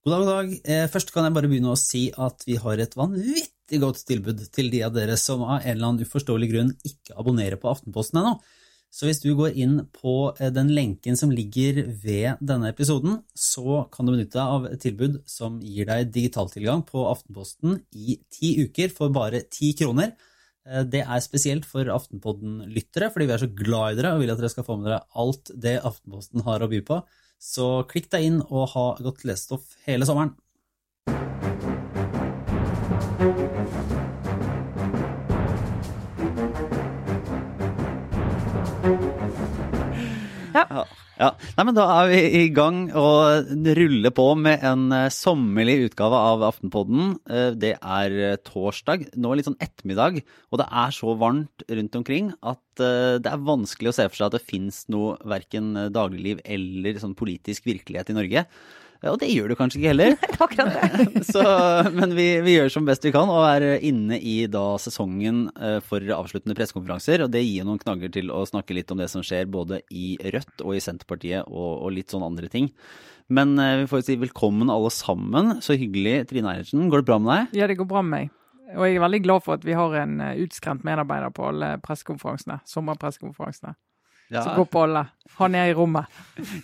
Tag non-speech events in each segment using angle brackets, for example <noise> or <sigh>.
God dag, god dag. Eh, først kan jeg bare begynne å si at vi har et vanvittig godt tilbud til de av dere som av en eller annen uforståelig grunn ikke abonnerer på Aftenposten ennå. Så hvis du går inn på eh, den lenken som ligger ved denne episoden, så kan du benytte deg av et tilbud som gir deg digitaltilgang på Aftenposten i ti uker for bare ti kroner. Eh, det er spesielt for Aftenpodden-lyttere, fordi vi er så glad i dere og vil at dere skal få med dere alt det Aftenposten har å by på. Så klikk deg inn og ha godt lesestoff hele sommeren. Ja. Ja. Nei, men Da er vi i gang og ruller på med en eh, sommerlig utgave av Aftenpodden. Eh, det er eh, torsdag, nå litt sånn ettermiddag, og det er så varmt rundt omkring at det er vanskelig å se for seg at det fins noe verken dagligliv eller sånn politisk virkelighet i Norge. Og det gjør du kanskje ikke heller. <laughs> Nei, akkurat det. <laughs> Så, men vi, vi, gjør som best vi kan og er inne i da sesongen eh, for avsluttende pressekonferanser. Og det gir noen knagger til å snakke litt om det som skjer både i Rødt og i Senterpartiet og, og litt sånn andre ting. Men eh, vi får si velkommen alle sammen. Så hyggelig. Trine Eilertsen, går det bra med deg? Ja, det går bra med meg. Og jeg er veldig glad for at vi har en eh, utskremt medarbeider på alle pressekonferansene. Sommerpressekonferansene. Ja. Så gå på alle. Han er i rommet.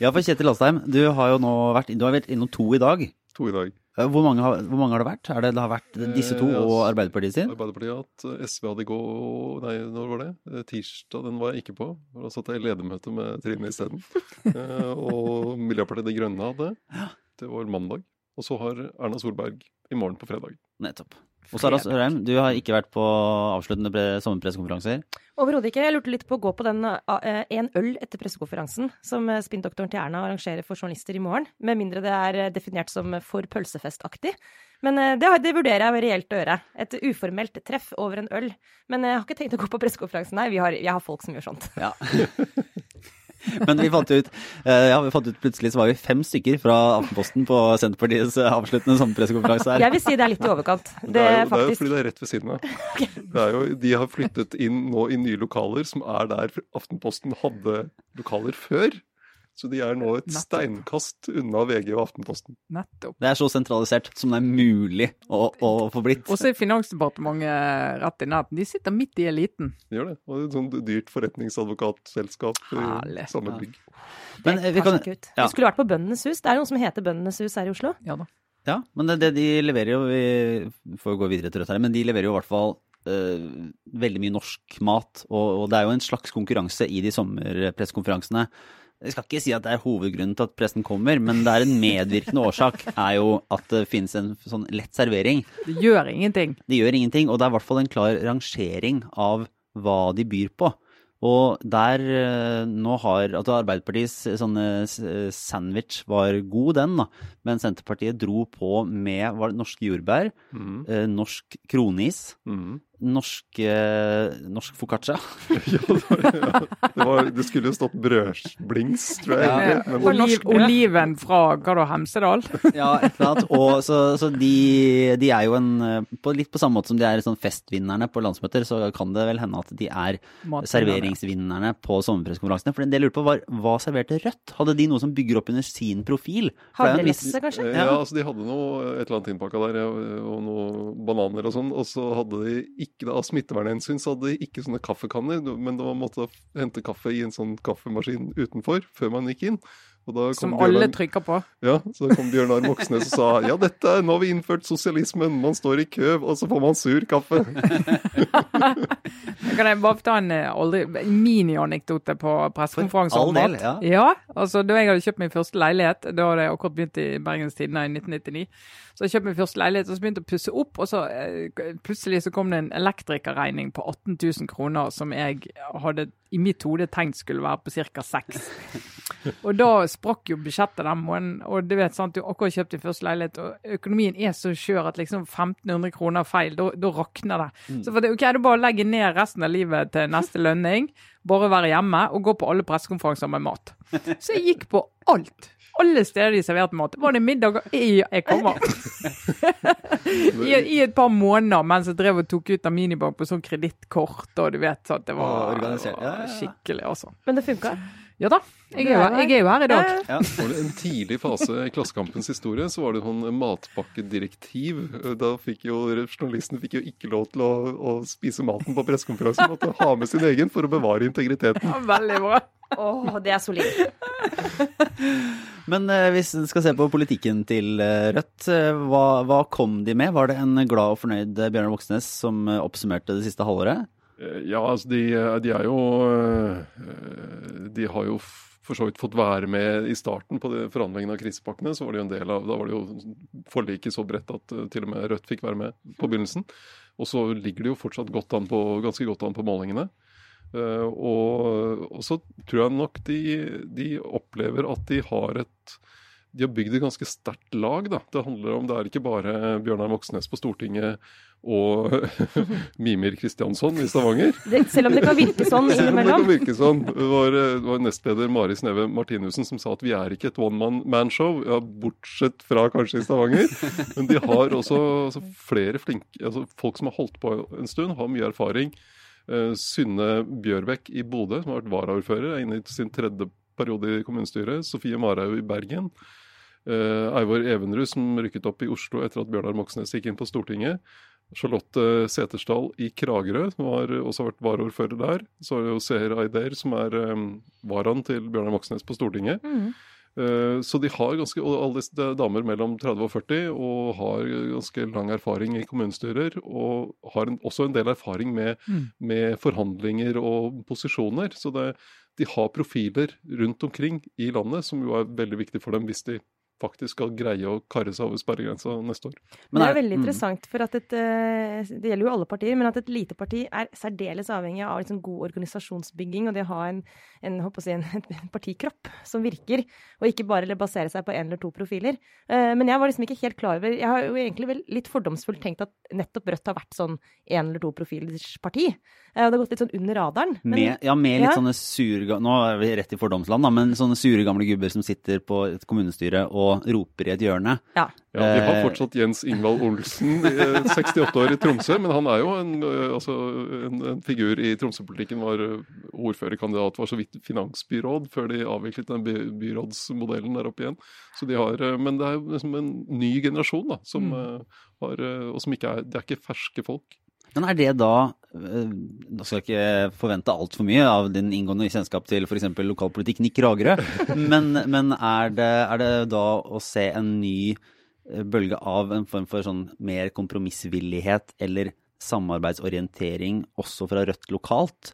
Ja, for Kjetil Astheim, du har jo nå vært, du har vært innom to i dag. To i dag. Hvor mange, har, hvor mange har det vært? Er det, det har vært disse to og Arbeiderpartiet sin? Arbeiderpartiet at eh, SV hadde i går Nei, når var det? Eh, tirsdag, den var jeg ikke på. Da satt jeg i ledermøte med Trine isteden. <laughs> Eh, og Miljøpartiet De Grønne hadde. Det var mandag. Og så har Erna Solberg i morgen på fredag. Nettopp. Og Sara Sørheim, du har ikke vært på avsluttende sommerpressekonferanser? Overhodet ikke. Jeg lurte litt på å gå på den uh, en øl etter pressekonferansen som uh, spinndoktoren til Erna arrangerer for journalister i morgen. Med mindre det er definert som for pølsefestaktig. Men det, det, vurderer jeg reelt å gjøre. Et uformelt treff over en øl. Men jeg har ikke tenkt å gå på pressekonferansen, nei. Har, jeg har folk som gjør sånt. Ja. <laughs> Men vi fant ut eh, ja, vi fant ut plutselig så var vi fem stykker fra Aftenposten på Senterpartiets eh, avsluttende sommerpressekonferanse her. Jeg vil si det er litt i overkant. Det, det, er, jo, det er jo fordi det er rett ved siden av. <laughs> Jo, de har flyttet inn nå i nye lokaler som er der Aftenposten hadde lokaler før. Så de er nå et Nettopp. steinkast unna VG og Aftenposten. Nettopp. Det er så sentralisert som det er mulig å, å få blitt. Og så er Finansdepartementet rett i nærheten. De sitter midt i eliten. De gjør det. Og et sånt dyrt forretningsadvokatselskap i samme bygg. Men, det kan, ikke ut. Ja. Du skulle vært på Bøndenes hus. Det er noe som heter Bøndenes hus her i Oslo. Ja da. Ja, men det, det de leverer jo Vi får gå videre til Rødt her, men de leverer jo i hvert fall uh, veldig mye norsk mat. Og, og det er jo en slags konkurranse i de sommerpressekonferansene jeg skal ikke si at det er hovedgrunnen til at pressen kommer, men det er en medvirkende årsak er jo at det finnes en sånn lett servering. Det gjør ingenting. Det gjør ingenting, og det er i hvert fall en klar rangering av hva de byr på. Og der eh, nå har altså Arbeiderpartiets sånne sandwich var god, den, da. Men Senterpartiet dro på med var det norske jordbær, mm. eh, norsk kronis, mm norsk, norsk foccaccia. <laughs> ja, ja. Det, var, det, skulle jo stått brødblings, tror jeg. Ja. Men, Oliv, oliven fra hva da, Hemsedal? <laughs> ja, et eller annet. Og, så, så de, de, er jo en på, Litt på samme måte som de er sånn festvinnerne på landsmøter, så kan det vel hende at de er serveringsvinnerne på sommerpresskonferansene. For det jeg lurte på var, hva serverte Rødt? Hadde de noe som bygger opp under sin profil? Havrelefse, kanskje? Ja, altså de hadde noe, et eller annet innpakka der, og noe bananer og sånn. Og så hadde de ikke ikke av smittevernhensyn så hadde de ikke sånne kaffekanner, men det var måtte hente kaffe i en sånn kaffemaskin utenfor før man gikk inn. Som alle trykker på? Ja, så kom Bjørnar Moxnes og sa ja, dette, nå har vi innført sosialismen, man står i kø, og så får man sur kaffe. <laughs> kan jeg bare ta en eh, mini-anekdote på pressekonferanse om mat? Ja. ja, altså da jeg hadde kjøpt min første leilighet, da hadde jeg akkurat begynt i Bergens Tidende i 1999, så jeg kjøpte min første leilighet og så begynte jeg å pusse opp, og så eh, plutselig så kom det en elektrikerregning på 18 000 kroner som jeg hadde i mitt hode tenkt skulle være på ca. 6. Og da sprakk jo budsjettet den måneden. Og du vet, sant, du akkurat kjøpt din første leilighet, og økonomien er så skjør at liksom 1500 kroner feil, da, rakner det. Mm. Så for det, ok, det er bare å legge ned resten av livet til neste lønning, bare være hjemme og gå på alle pressekonferanser med mat. Så jeg gikk på alt alle steder de serverte mat. Var det middag jeg, jeg kommer? I, I, et par måneder mens jeg drev og tok ut av minibank på sånn kredittkort, og du vet at det var organisert. var skikkelig, altså. Men det funka? Ja da, jeg er, jo, jeg er jo her i dag. Ja. Var det en tidlig fase i Klassekampens historie, så var det sånn matpakkedirektiv. Da fikk jo journalisten fikk jo ikke lov til å, å spise maten på pressekonferansen. Måtte ha med sin egen for å bevare integriteten. Ja, veldig bra. Åh, det er solid. Men eh, hvis vi skal se på politikken til eh, Rødt, eh, hva, hva kom de med? Var det en glad og fornøyd eh, Bjørnar Moxnes som eh, oppsummerte det siste halvåret? Eh, Ja, altså de, de er jo eh, De har jo for så vidt fått være med i starten på forhandlingene av krisepakkene. så var det jo en del av, Da var det jo forliket så bredt at eh, til og med Rødt fikk være med på begynnelsen. Og så ligger det jo fortsatt godt på, ganske godt an på målingene. Eh, og, og så tror jeg nok de, de opplever at de har et de har bygd et ganske sterkt lag. da. Det handler om, det er ikke bare Bjørnar Moxnes på Stortinget og <laughs> Mimir Kristiansson i Stavanger. Det, selv om det kan virke sånn Selv om det kan virke sånn. Det var, det var nestleder Mari Sneve Martinussen som sa at vi er ikke et one man show, ja, bortsett fra kanskje i Stavanger. Men de har også altså, flere flinke altså, Folk som har holdt på en stund, har mye erfaring. Eh, Synne Bjørbekk i Bodø, som har vært varaordfører, er inne i sin tredje periode i kommunestyret. Sofie Marhaug i Bergen. Uh, Eivor Evenrud, som rykket opp i Oslo etter at Bjørnar Moxnes gikk inn på Stortinget. Charlotte Setersdal i Kragerø, som har også vært varaordfører der. Så er det jo Seher Aider, som er um, varaen til Bjørnar Moxnes på Stortinget. Mm. Uh, så de har ganske, og alle disse er damer mellom 30 og 40 og har ganske lang erfaring i kommunestyrer. Og har en, også en del erfaring med, Mm. med forhandlinger og posisjoner. Så det, de har profiler rundt omkring i landet som jo er veldig viktig for dem hvis de faktisk skal greie å karre seg over sperregrensa neste år. Men det er- veldig mm. interessant, for at et, eh, det gjelder jo alle partier, men at et lite parti er særdeles avhengig av liksom god organisasjonsbygging og det å ha en, en, håper å si, en, <laughs> en partikropp som virker, og ikke bare basere seg på én eller to profiler. Eh, Men jeg var liksom ikke helt klar over Jeg har jo egentlig vel litt fordomsfullt tenkt at nettopp Rødt har vært sånn én eller to profilers parti. Eh, Og det har gått litt sånn under radaren. Men- Med, ja, med litt Ja. sånne sure Nå er vi rett i fordomsland, da, men sånne sure gamle gubber som sitter på et kommunestyre og roper i et hjørne. ja. Ja, Vi har Eh. fortsatt Jens Ingvald Olsen, eh, 68 år i Tromsø, men han er jo en, eh, altså, en, en figur i Tromsø-politikken. Var eh, ordførerkandidat, var så vidt finansbyråd før de avviklet den by, byrådsmodellen der oppe igjen. Så de har, eh, Men det er jo liksom en ny generasjon da, som mm. har, eh, og som ikke er, det er ikke ferske folk. Men er det da da skal jeg ikke forvente altfor mye av din inngående kjennskap til f.eks. lokalpolitikk i Kragerø, <laughs> men, men er, det, er det da å se en ny eh, bølge av en form for sånn mer kompromissvillighet eller samarbeidsorientering også fra Rødt lokalt?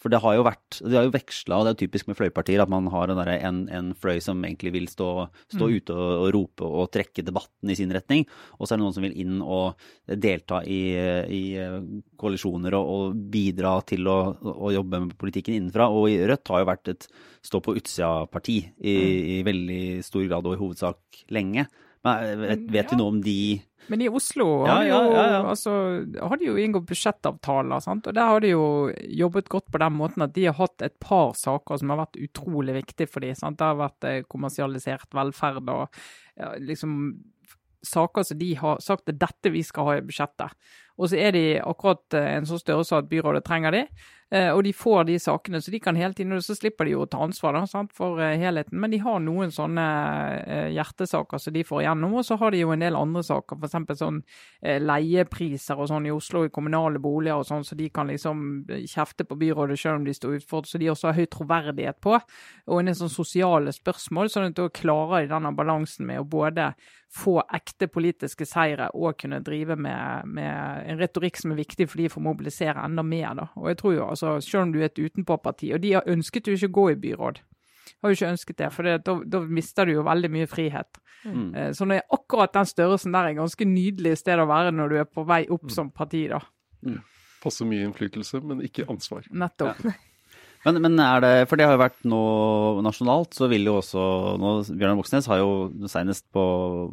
For det har jo vært Det har jo veksla, og det er typisk med fløypartier, at man har en, en, en fløy som egentlig vil stå, stå ute og, og rope og trekke debatten i sin retning, og så er det noen som vil inn og delta i, i koalisjoner og, og bidra til å, å jobbe med politikken innenfra. Og i Rødt har jo vært et stå på utsida-parti i, i veldig stor grad og i hovedsak lenge. Men vet, vet, ja. vi noe om de Men i Oslo Ja, har de jo, ja, ja, ja. Altså, har de jo inngått budsjettavtaler, sant? og der har de jo jobbet godt på den måten at de har hatt et par saker som har vært utrolig viktige for dem. Det har vært eh, kommersialisert velferd og liksom saker som de har sagt er dette vi skal ha i budsjettet. Og så er de akkurat eh, en sånn størrelse at byrådet trenger de, eh, og de får de sakene, så de kan hele tiden, og så slipper de jo å ta ansvar da, sant, for eh, helheten. Men de har noen sånne eh, hjertesaker som de får igjennom, og så har de jo en del andre saker, f.eks. sånn eh, leiepriser og sånn i Oslo i kommunale boliger og sånn, så de kan liksom kjefte på byrådet selv om de står utfordret, så de også har høy troverdighet på. Og en del sånn sosiale spørsmål, sånn at da klarer de denne balansen med å både få ekte politiske seire og kunne drive med, med en retorikk som er viktig for de for å mobilisere enda mer. Da. Og jeg tror jo, altså, Selv om du er et utenpåparti, og de har ønsket jo ikke å gå i byråd, har jo ikke ønsket det, for det, da, da mister du jo veldig mye frihet. Mm. Eh, Så når jeg, akkurat den størrelsen der er ganske nydelig sted å være når du er på vei opp som parti, da. Passer mye innflytelse, men ikke ansvar. Nettopp. Men, men er det, for det har jo vært nå nasjonalt, så vil jo også nå, Bjørnar Moxnes har jo senest på,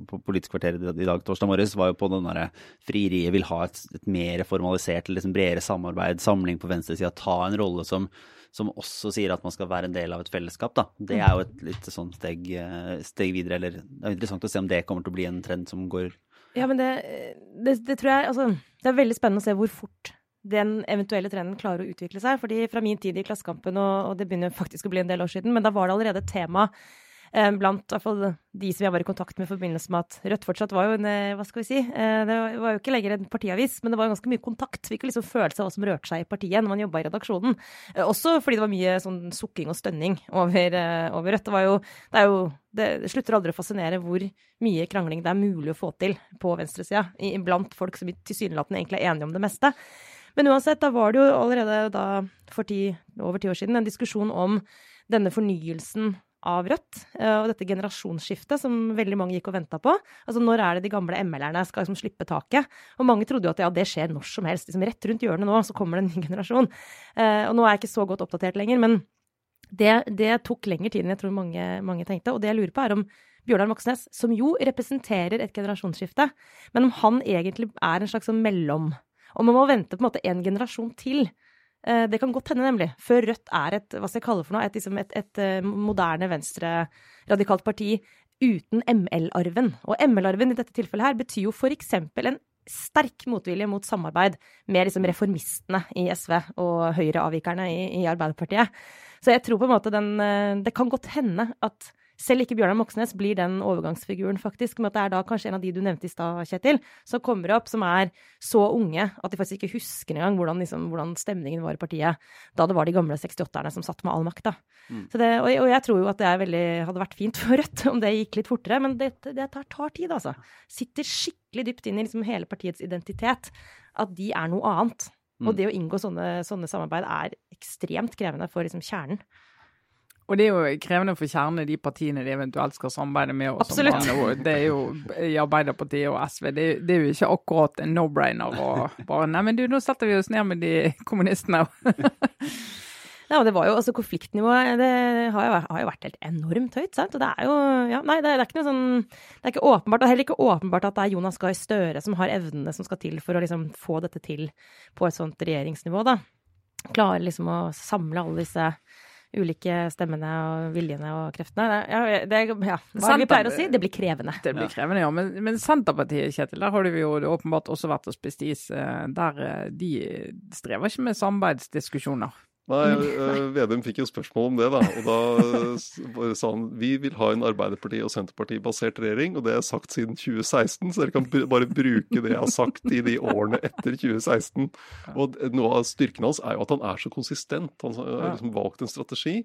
på Politisk kvarter i dag, torsdag morges, var jo på den derre frieriet vil ha et, et mer formalisert, liksom bredere samarbeid, samling på venstresida, ta en rolle som, som også sier at man skal være en del av et fellesskap, da. Det er jo et litt sånn steg, eh, steg videre, eller det er interessant å se om det kommer til å bli en trend som går Ja, men det, det, det tror jeg Altså, det er veldig spennende å se hvor fort den eventuelle trenden klarer å utvikle seg. fordi fra min tid i Klassekampen, og, og det begynner faktisk å bli en del år siden, men da var det allerede et tema Eh, blant de som jeg var i kontakt med i forbindelse med at Rødt fortsatt var jo en, eh, hva skal vi si, eh, det var jo ikke lenger en partiavis, men det var ganske mye kontakt. Fikk liksom følelse av hva som rørte seg i partiet når man jobba i redaksjonen. Også fordi det var mye sånn sukking og stønning over, over Rødt. Det jo, det jo det slutter aldri å fascinere hvor mye krangling det er mulig å få til på venstresida, blant folk som tilsynelatende egentlig er enige om det meste. Men uansett, da var det jo allerede da, for ti, over ti år siden, en diskusjon om denne fornyelsen av Rødt, eh, og dette generasjonsskiftet som veldig mange gikk og venta på. Altså når er det de gamle ML-erne skal liksom slippe taket? Og mange trodde jo at ja, det skjer når som helst. Liksom rett rundt hjørnet nå så kommer det en ny generasjon. Eh, og nå er jeg ikke så godt oppdatert lenger, men det, det tok lengre tid enn jeg tror mange, mange, tenkte. Og det jeg lurer på, er om Bjørnar Moxnes, som jo representerer et generasjonsskifte, men om han egentlig er en slags sånn mellom Om man må vente på en måte en generasjon til Eh, det kan godt hende, nemlig. Før Rødt er et hva skal jeg kalle for noe, et, liksom et, et, eh, moderne venstre-radikalt parti uten ML-arven. Og ML-arven i dette tilfellet her betyr jo eksempel en sterk motvilje mot samarbeid med liksom reformistene i SV og høyreavvikerne i, i Arbeiderpartiet. Så jeg tror på en måte den eh, Det kan godt hende at selv ikke Bjørnar Moxnes blir den overgangsfiguren, faktisk. Men at det er da kanskje en av de du nevnte i stad, Kjetil, som kommer opp, som er så unge at de faktisk ikke husker engang hvordan, liksom, hvordan stemningen var i partiet da det var de gamle 68-erne som satt med all makt. Mm. Det, og, og, jeg tror jo at det veldig, hadde vært fint <laughs> for Rødt om det gikk litt fortere, men det, det tar, tar, tid, altså. Sitter skikkelig dypt inn i liksom hele partiets identitet at de er noe annet. Mm. Og det å inngå sånne, sånne, samarbeid er ekstremt krevende for liksom kjernen. Og det er jo krevende for kjernene, de partiene de eventuelt skal samarbeide med. Absolutt. det er jo i Arbeiderpartiet og SV. Det, det, er jo ikke akkurat en no-brainer å bare Nei, men du, nå setter vi oss ned med de kommunistene. <laughs> Ja, og det var jo, altså Konfliktnivået det har jo, har jo vært helt enormt høyt. sant? Og det er jo, ja, nei, det er, det er ikke noe sånn, det er ikke åpenbart, og heller ikke åpenbart at det er Jonas Gahr Støre som har evnene som skal til for å liksom få dette til på et sånt regjeringsnivå. da. Klarer liksom å samle alle disse ulike stemmene og viljene og kreftene. Ja, det, ja. Hva er det vi pleier å si? Det blir krevende. Det blir krevende, ja. Men, men Senterpartiet, Kjetil, der har du jo åpenbart også vært og spist is. Eh, der eh, de strever ikke med samarbeidsdiskusjoner. Nei, uh, Vedum fikk jo spørsmål om det, da. Og da sa han vi vil ha en Arbeiderparti- og Senterparti-basert regjering, og det er sagt siden 2016, så dere kan bare bruke det jeg har sagt i de årene etter 2016. Og noe av styrken hans er jo at han er så konsistent. Han har liksom valgt en strategi,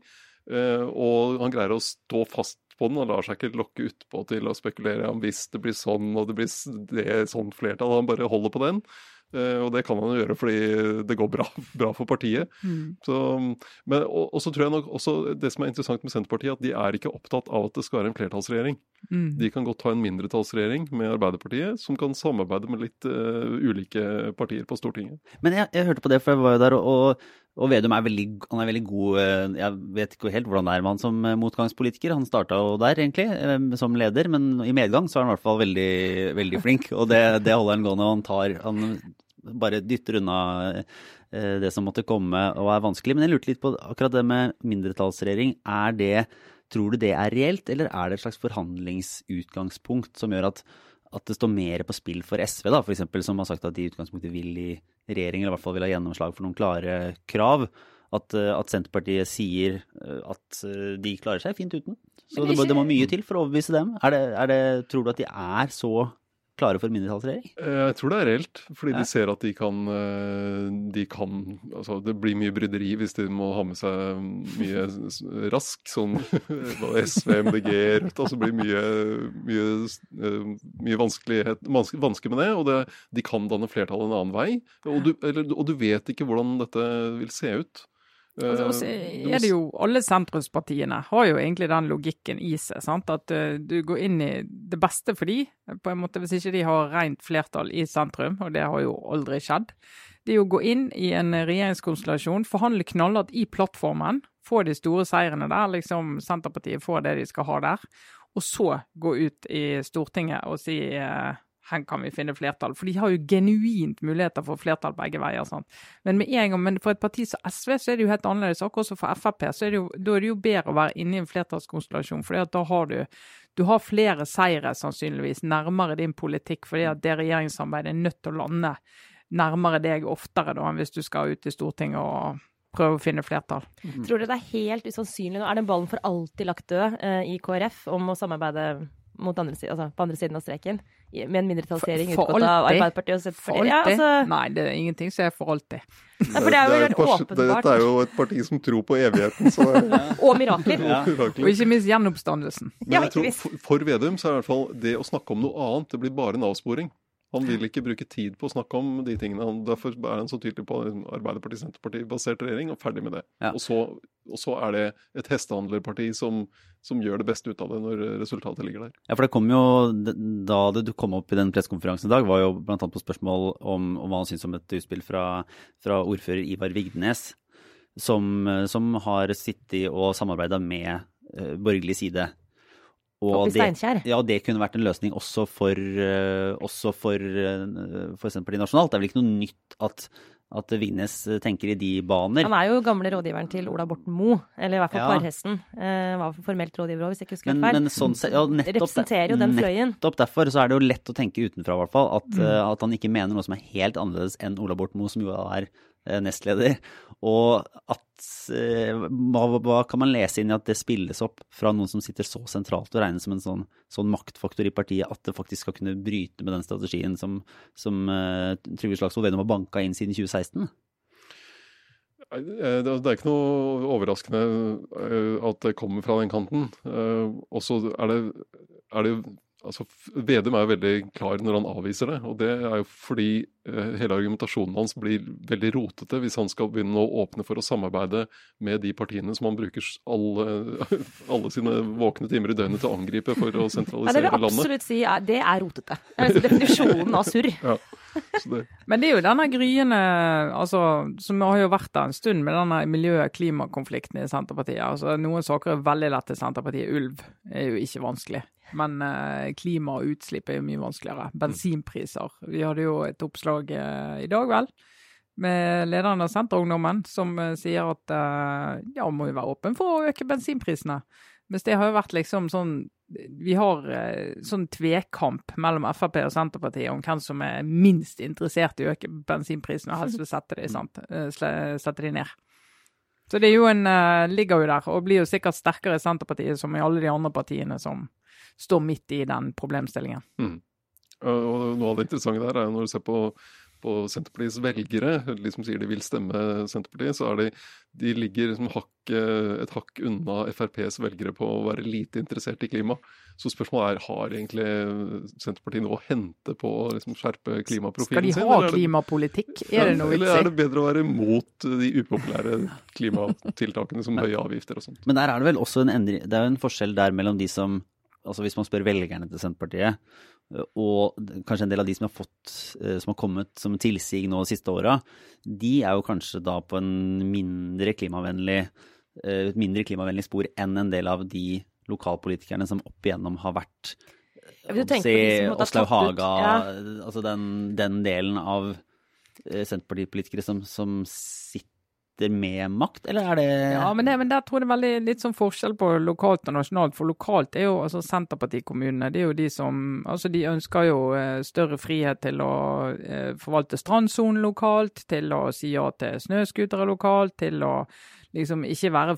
uh, og han greier å stå fast på den. Han lar seg ikke lokke utpå til å spekulere om hvis det blir sånn og det blir det sånn flertall. Han bare holder på den. Uh, og det kan han gjøre fordi det går bra, <laughs> bra for partiet. Mm. Så, men, og, og, så tror jeg nok også det som er interessant med Senterpartiet, at de er ikke opptatt av at det skal være en flertallsregjering. Mm. De kan godt ha en mindretallsregjering med Arbeiderpartiet, som kan samarbeide med litt uh, ulike partier på Stortinget. Men jeg, jeg, hørte på det, for jeg var jo der, og, og Vedum er veldig, han er veldig god eh, Jeg vet ikke helt hvordan det er med han som motgangspolitiker. Han starta jo der, egentlig, som leder, men i medgang så er han i hvert fall veldig, veldig flink. Og det, det holder han gående. og Han tar han bare dytter unna eh, det som måtte komme og er vanskelig. Men jeg lurte litt på akkurat det med mindretallsregjering. Er det, tror du det er reelt, eller er det et slags forhandlingsutgangspunkt som gjør at, at det står mer på spill for SV, da, f.eks., som har sagt at de i utgangspunktet vil i regjering, eller i hvert fall vil ha gjennomslag for noen klare krav? At, eh, at Senterpartiet sier eh, at de klarer seg fint uten. Så det, det, må mye til for å overbevise dem. Er det, er det, tror du at de er så klare for mindretallsregjering? Eh, jeg tror det er reelt, fordi ja. de ser at de kan, eh, de kan altså Det blir mye bryderi hvis de må ha med seg mye rask, sånn <laughs> SV, MDG, Rødt. Altså blir mye, mye, eh, mye vanskelighet, vansker med det. Og det, de kan danne flertall en annen vei. Og du, eller, og du vet ikke hvordan dette vil se ut. Altså, også er det jo, Alle sentrumspartiene har jo egentlig den logikken i seg. sant? At uh, du går inn i det beste for de, på en måte hvis ikke de har rent flertall i sentrum, og det har jo aldri skjedd. Det er å gå inn i en regjeringskonstellasjon, forhandle knallhardt i plattformen, få de store seirene der, liksom Senterpartiet får det de skal ha der, og så gå ut i Stortinget og si uh, her kan vi finne flertall. For de har jo genuint muligheter for flertall begge veier. Sant? Men gang, men for et parti som SV så er det jo helt annerledes. Akkurat som for Frp så er det jo, da er det jo bedre å være inne i en flertallskonstellasjon. for da har du, du har flere seire sannsynligvis nærmere din politikk, fordi at det regjeringssamarbeidet er nødt til å lande nærmere deg oftere da, enn hvis du skal ut i Stortinget og prøve å finne flertall. Tror dere det er helt usannsynlig nå? Er den ballen for alltid lagt død eh, i KrF om å samarbeide andre altså på andre siden av streken? Med en mindretallsregjering utgått av? Arbeiderpartiet og For Senterpartiet? Ja, altså, Nei, det er ingenting som er for alltid. <laughs> Nei, for det er jo et helt pars- åpenbart. Dette er jo et parti som tror på evigheten, så <laughs> det er Og mirakler. Ja. Og ikke minst gjenoppstandelsen. Men jeg tror for, for Vedum så er det i hvert fall det å snakke om noe annet, det blir bare en avsporing. Han vil ikke bruke tid på å snakke om de tingene. Han, derfor er han så tydelig på en Arbeiderparti-Senterparti-basert regjering, og ferdig med det. Ja. Og, så, og så er det et hestehandlerparti som, som gjør det beste ut av det når resultatet ligger der. Ja, for det kom jo, Da det kom opp i den pressekonferansen i dag, var jo bl.a. på spørsmål om, om hva han syntes om et utspill fra, fra ordfører Ivar Vigdenes, som, som har sittet og samarbeida med eh, borgerlig side. I det, ja, det kunne vært en løsning også for, eh, også for, eh, for Senterpartiet nasjonalt. Det er vel ikke noe nytt at, at Vignes tenker i de baner. Han er jo gamle rådgiveren til Ola Borten Moe, eller i hvert fall Ja. parhesten. Eh, var formelt rådgiver òg, hvis jeg ikke husker Men, feil. men sånn, ja, nettopp, Representerer jo den fløyen. Nettopp derfor så er det jo lett å tenke utenfra, i hvert fall, at, Mm. eh, at han ikke mener noe som er helt annerledes enn Ola Borten Moe, som jo er nestleder. Og at eh, hva, hva kan man lese inn i at det spilles opp fra noen som sitter så sentralt og regnes som en sånn, sånn maktfaktor i partiet, at det faktisk skal kunne bryte med den strategien som, som uh, Trygve Slagsvold Vedum har banka inn siden 2016? Eh, Det er ikke noe overraskende eh, at det kommer fra den kanten. Eh, Og så er det, er det altså Vedum er jo veldig klar når han avviser det. Og det er jo fordi eh, hele argumentasjonen hans blir veldig rotete hvis han skal begynne å åpne for å samarbeide med de partiene som han bruker alle, <laughs> alle sine våkne timer i døgnet til å angripe for å Ja, det sentralisere vil jeg landet. absolutt si er, det er rotete. Det er definisjonen av surr. Ja, Men det er jo denne gryende, altså, som har jo vært der en stund, med denne miljø-klimakonflikten i Senterpartiet. Altså, noen saker er veldig lett til Senterpartiet. Ulv er jo ikke vanskelig. Men eh, klima og utslipp er jo mye vanskeligere. Bensinpriser. Vi hadde jo et oppslag eh, i dag, vel, med lederen av Senterungdommen, som eh, sier at ja, må jo være åpen for å øke bensinprisene. Mens det har jo vært liksom sånn Vi har sånn tvekamp mellom Frp og Senterpartiet om hvem som er minst interessert i å øke bensinprisene, og helst vil sette de, <laughs> sant? eh, sette de ned. Så det jo en, ligger jo der, og blir jo sikkert sterkere i Senterpartiet som i alle de andre partiene som står midt i den problemstillingen. Og noe av det interessante der er jo når du ser på, på Senterpartiets velgere, de som sier de vil stemme Senterpartiet, så er de, de ligger de hakk, et hakk unna FrPs velgere på å være lite interessert i klima. Så spørsmålet er har egentlig Senterpartiet noe å hente på å liksom skjerpe klimaprofilen de sin? Skal de er det- klimapolitikk? Er det noe Eller er det bedre å være mot de upopulære klimatiltakene som høye avgifter og sånt? Men der er det vel også en endring Det er jo en forskjell der mellom de som Altså hvis man spør velgerne til Senterpartiet, og kanskje en del av de som har fått eh, Som har kommet som tilsig nå de siste åra, de er jo kanskje da på en mindre klimavennlig eh, et mindre klimavennlig spor enn en del av de lokalpolitikerne som opp igjennom har vært du si, Åslaug Haga, ja. altså den, den delen av eh, Senterpartipolitikere som, som sitter med makt, eller er det Ja, men, det, men der tror jeg det er veldig litt sånn forskjell på lokalt og nasjonalt. For lokalt er jo altså Senterpartikommunene, det er jo de som Altså de ønsker jo eh, større frihet til å eh, forvalte strandsonen lokalt, til å si ja til snøscootere lokalt, til å liksom ikke være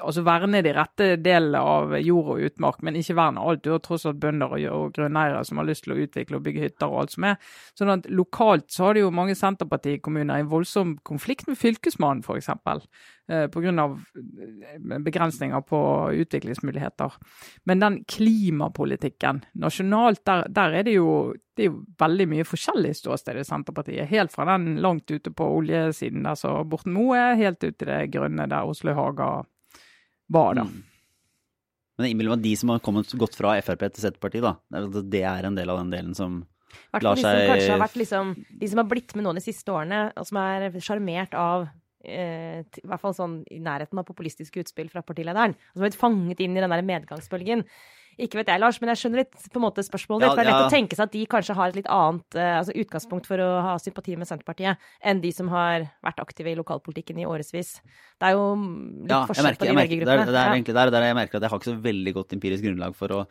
Altså verne de rette delene av jord og utmark, men ikke verne alt. Du har tross alt bønder og, og grunneiere som har lyst til å utvikle og bygge hytter og alt som er. Sånn at lokalt så har det jo mange Senterpartikommuner en voldsom konflikt med Fylkesmannen, f.eks. Eh, Pga. begrensninger på utviklingsmuligheter. Men den klimapolitikken nasjonalt, der, der er det jo det er jo veldig mye forskjellig ståsted i Senterpartiet. Helt fra den langt ute på oljesiden der så Borten Moe er, helt ut til det grønne der Oslo Haga var, da. Mm. Men jeg innbiller meg at de som har kommet godt fra Frp til Senterpartiet, da, det er det en del av den delen som Hvertfall lar seg de som liksom, De som har blitt med nå de siste årene, og som er sjarmert av eh, til, i hvert fall sånn i nærheten av populistiske utspill fra partilederen. Som har blitt fanget inn i den der medgangsbølgen. Ikke vet jeg, Lars, men jeg skjønner litt på en måte spørsmålet ditt. Ja, det er lett ja. å tenke seg at de kanskje har et litt annet eh, altså utgangspunkt for å ha sympati med Senterpartiet enn de som har vært aktive i lokalpolitikken i årevis. Det er jo litt Ja, forskjell merker, på de det, er, velgergruppene. det er egentlig der, der jeg merker at jeg har ikke så veldig godt empirisk grunnlag for å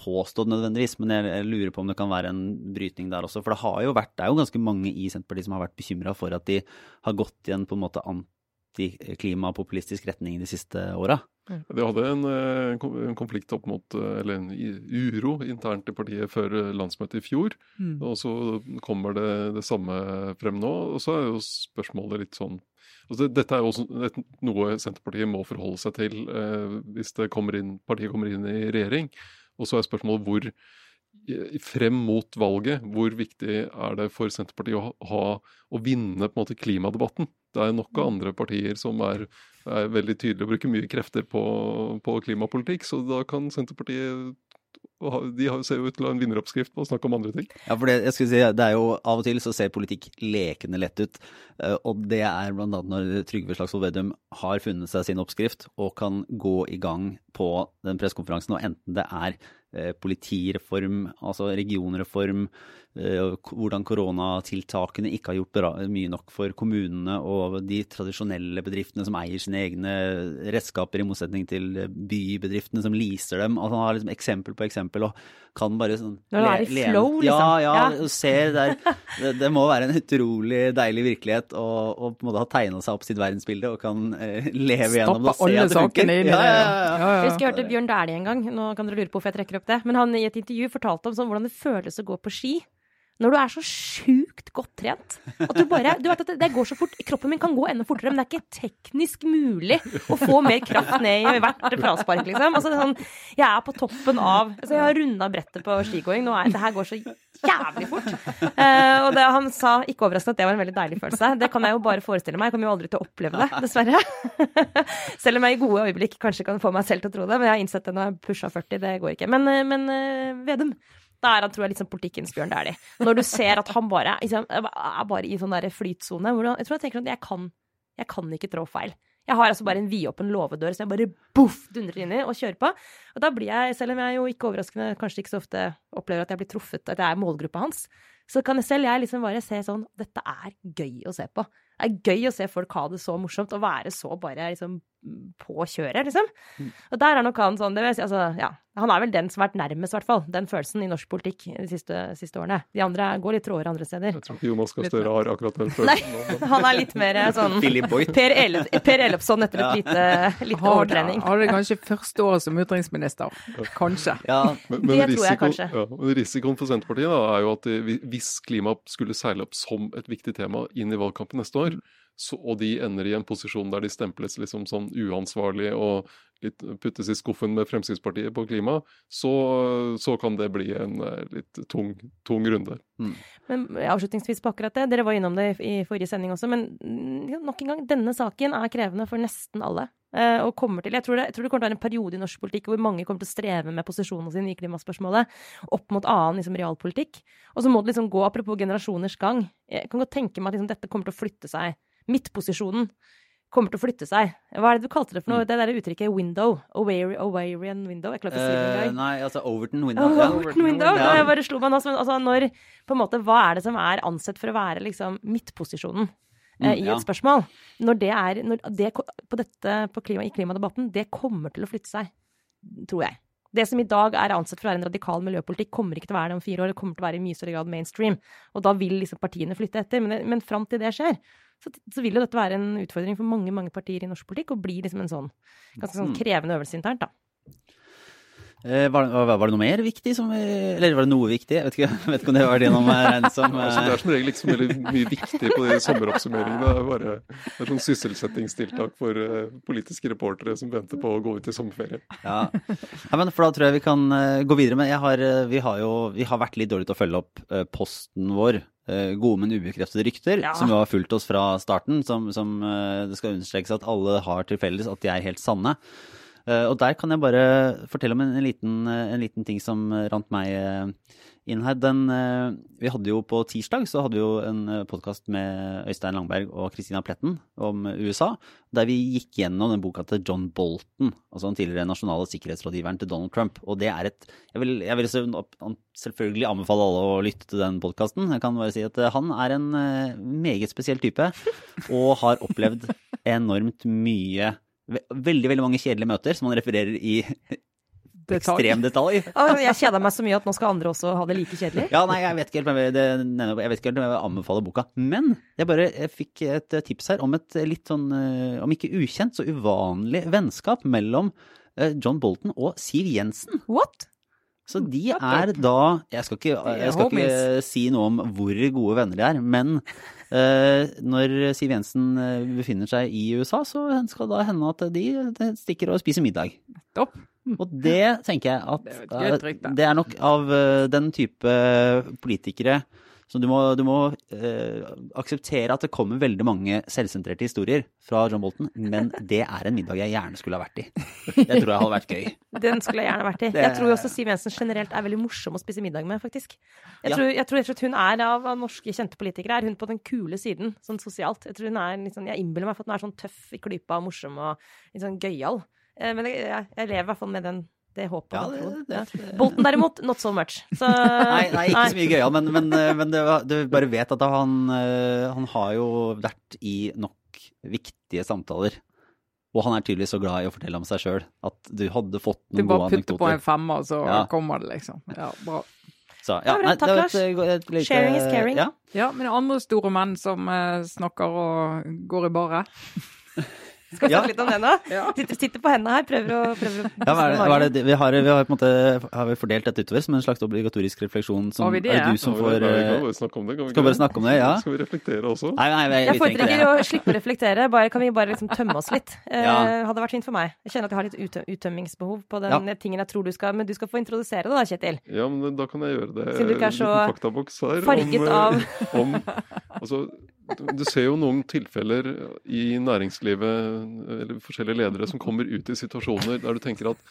påstå det nødvendigvis, men jeg, jeg lurer på om det kan være en brytning der også. For det har jo vært, det er jo ganske mange i Senterpartiet som har vært bekymra for at de har gått i en på en måte antiklimapopulistisk retning de siste åra. De hadde en, eh, en konflikt opp mot, eh, eller en uro internt i partiet før eh, landsmøtet i fjor. Mm. Og så kommer det det samme frem nå. Og så er jo spørsmålet litt sånn altså Dette er jo også noe Senterpartiet må forholde seg til eh, hvis det kommer inn, partiet kommer inn i regjering. Og så er spørsmålet hvor frem mot valget, hvor viktig er det for Senterpartiet å, ha, å vinne på en måte klimadebatten? Det er nok av andre partier som er, er veldig tydelige og bruker mye krefter på, på klimapolitikk, så da kan Senterpartiet ha- de ser jo ut til å ha en vinneroppskrift på å snakke om andre ting. Ja, for det, jeg skulle si, det er jo Av og til så ser politikk lekende lett ut. eh, Og det er bl.a. når Trygve Slagsvold Vedum har funnet seg sin oppskrift og kan gå i gang på den pressekonferansen, og enten det er eh, politireform, altså regionreform, eh, hvordan koronatiltakene ikke har gjort mye nok for kommunene og de tradisjonelle bedriftene som eier sine egne redskaper, i motsetning til bybedriftene som leaser dem. Altså, han har liksom eksempel på eksempel og kan bare sånn Når det er i flow, liksom. Ja, ja, Ja. ser der. Det, det må være en utrolig deilig virkelighet å på en måte ha tegna seg opp sitt verdensbilde og kan eh, leve gjennom det Stoppe alle sakene inn i Ja, det. ja, ja, ja. Jeg husker jeg hørte Bjørn Dæhlie en gang, nå kan dere lure på hvorfor jeg trekker opp det, men han i et intervju fortalte om sånn hvordan det føles å gå på ski. Når du er så sjukt godt trent at du bare Du vet at det, går så fort. Kroppen min kan gå enda fortere, men det er ikke teknisk mulig å få mer kraft ned i hvert fraspark, liksom. Altså, sånn, jeg er på toppen av altså, Jeg har runda brettet på skigåing. Nå er, det her går så jævlig fort. Uh, og det, han sa, ikke overraskende, at det var en veldig deilig følelse. Det kan jeg jo bare forestille meg. Jeg kommer jo aldri til å oppleve det, dessverre. Selv om jeg i gode øyeblikk kanskje kan få meg selv til å tro det. Men jeg har innsett det når jeg pusha 40, det går ikke. Men, eh, men eh, Vedum, da er han tror jeg litt sånn politikkens Bjørn Dæhlie. Når du ser at han bare liksom, er bare i sånn der flytsone. Jeg tror jeg tenker at jeg kan, jeg kan ikke trå feil. Jeg har altså bare en vidåpen låvedør, så jeg bare boff dundrer inn i og kjører på. Og da blir jeg, selv om jeg jo ikke overraskende kanskje ikke så ofte opplever at jeg blir truffet, at jeg er målgruppa hans, så kan jeg selv jeg liksom bare se sånn Dette er gøy å se på. Det er gøy å se folk ha det så morsomt og være så bare liksom på kjøret, liksom. Og der er nok han sånn det vil si, altså, ja, Han er vel den som har vært nærmest, i hvert fall, den følelsen i norsk politikk de siste, siste årene. De andre går litt tråere andre steder. Jeg tror ikke Jonas Gahr Støre har akkurat den følelsen. nå, <laughs> han er litt mer sånn <laughs> Per, Ele per Ellefsson etter et lite, lite har, overtrening. hadde kanskje første året som utenriksminister. Kanskje. Ja, Men, Det risiko, tror jeg kanskje. ja, men risikoen for Senterpartiet da, er jo at de, hvis klima skulle seile opp som et viktig tema inn i valgkampen neste år, så, og de ender i en posisjon der de stemples liksom som uansvarlige og litt, puttes i skuffen med Fremskrittspartiet på klima, så, så kan det bli en eh, litt tung, tung runde. Men avslutningsvis på akkurat det, dere var innom det i i forrige sending også, men mm, ja, nok en gang, denne saken er krevende for nesten alle. Eh, og kommer til, jeg tror, det, jeg tror det kommer til å være en periode i norsk politikk hvor mange kommer til å streve med posisjonen sin i klimaspørsmålet opp mot annen liksom, realpolitikk. Og så må det liksom gå, apropos generasjoners gang, jeg kan godt tenke meg at liksom, dette kommer til å flytte seg. Midtposisjonen kommer til å flytte seg. Hva er det du kalte det for noe? Det der uttrykket window. Ovarian, Awarian window. Jeg klarer ikke å si det Eh, engang. nei, altså Overton Window. Oh, ja. Overton window. Ja. Da jeg bare slo meg nå altså, når, på en måte, Hva er det som er ansett for å være liksom midtposisjonen eh, Mm, i ja. et spørsmål? Når det er når det, på dette, på klima, I klimadebatten, det kommer til å flytte seg. Tror jeg. Det som i dag er ansett for å være en radikal miljøpolitikk, kommer ikke til å være det om fire år. Det kommer til å være i mye større grad mainstream. Og da vil liksom partiene flytte etter. Men, det- men fram til det skjer, så, så vil jo dette være en utfordring for mange mange partier i norsk politikk, og bli liksom en sånn ganske sånn Mm. krevende øvelse internt, da. Eh, var, var, var det noe mer viktig som vi Eller var det noe viktig? Jeg vet ikke, <laughs> jeg vet ikke om det var det noe med regnet som Altså, det eh, er som regel ikke så mye viktig på de <laughs> sommeroppsummeringene. Det er bare et sånn sysselsettingstiltak for eh, politiske reportere som venter på å gå ut i sommerferie. ja. ja, men For da tror jeg vi kan eh, gå videre. Men jeg har, eh, vi har jo vi har vært litt dårlige til å følge opp eh, posten vår. eh, Gode, men ubekreftede rykter, Ja. som jo har fulgt oss fra starten. Som, som eh, det skal understrekes at alle har til felles at de er helt sanne. Eh, og der kan jeg bare fortelle om en, en, liten, eh, en liten ting som rant meg eh, inn her. Den, vi hadde jo på tirsdag så hadde vi jo en podkast med Øystein Langberg og Christina Pletten om USA, der vi gikk gjennom den boka til John Bolton, altså den tidligere nasjonale sikkerhetsrådgiveren til Donald Trump. Og det er et Jeg vil, jeg vil selvfølgelig anbefale alle å lytte til den podkasten. Jeg kan bare si at han er en meget spesiell type, og har opplevd <laughs> enormt mye Veldig, veldig mange kjedelige møter som han refererer i <laughs> Detalj. ekstrem detalj. <laughs> Jeg kjeda meg så mye at nå skal andre også ha det like kjedelig. Ja, nei, jeg vet ikke helt om jeg, vil anbefale boka. Men jeg bare jeg fikk et eh, tips her om et litt sånn, eh, om ikke ukjent, så uvanlig vennskap mellom eh, John Bolton og Siv Jensen. What? Så de er da Jeg skal ikke, jeg skal ikke si noe om hvor gode venner de er, men <laughs> eh, når Siv Jensen eh, befinner seg i USA, så skal det hende at de, de stikker og spiser middag. Nettopp. Og det tenker jeg at Det er eh, det nok av eh, den type politikere så du må, du må eh, akseptere at det kommer veldig mange selvsentrerte historier fra John Bolton, men <laughs> det er en middag jeg gjerne skulle ha vært i. Det tror jeg hadde vært gøy. <laughs> Den skulle jeg gjerne vært i. Jeg tror også Siv Jensen generelt er veldig morsom å spise middag med, faktisk. Jeg tror, jeg tror hun er av, norske kjente politikere, er hun på den kule siden, sånn sosialt. Jeg tror hun er litt sånn, jeg innbiller meg for at hun er sånn tøff i klypa og morsom og litt sånn gøyal. Eh, Men jeg, jeg lever i hvert fall med den, det håper Ja, det, det, Ja. Bolten derimot, not so much. Så, <laughs> Nei, nei, ikke så mye gøyal, men, men, eh, men du bare vet at han, eh, han har jo vært i nok viktige samtaler. Og han er tydeligvis så glad i å fortelle om seg sjøl at du hadde fått noen gode anekdoter. Du bare putter på en femmer, så Ja. kommer det, liksom. Ja, bra. Så, Ja, nei, Takk, Lars. et, et Sharing is caring. Ja. Ja, men det er andre store menn som eh, snakker og går i baret. <laughs> Skal vi Ja. snakke litt om det nå? Ja. Sitter, sitter på hendene her, prøver å, prøver å Ja, hva er det, hva er det, vi har, vi har på en måte har vi fordelt dette utover som en slags obligatorisk refleksjon. Som, vi det? Er det du som får Skal vi eh, bare snakke om det. Kan vi bare snakke om det, ja? <laughs> Skal vi reflektere også? Nei, nei, vi, Jeg foretrekker å slippe å reflektere. Bare, kan vi bare liksom tømme oss litt? <laughs> Eh, Ja. Hadde vært fint for meg. Jeg kjenner at jeg har litt uttømmingsbehov på den tingen jeg tror du skal Men du skal få introdusere det da, Kjetil. Ja, men da kan jeg gjøre det. Siden du ikke er så farget om, av <laughs> om Altså, du- ser jo noen tilfeller i næringslivet, eller forskjellige ledere, som kommer ut i situasjoner der du tenker at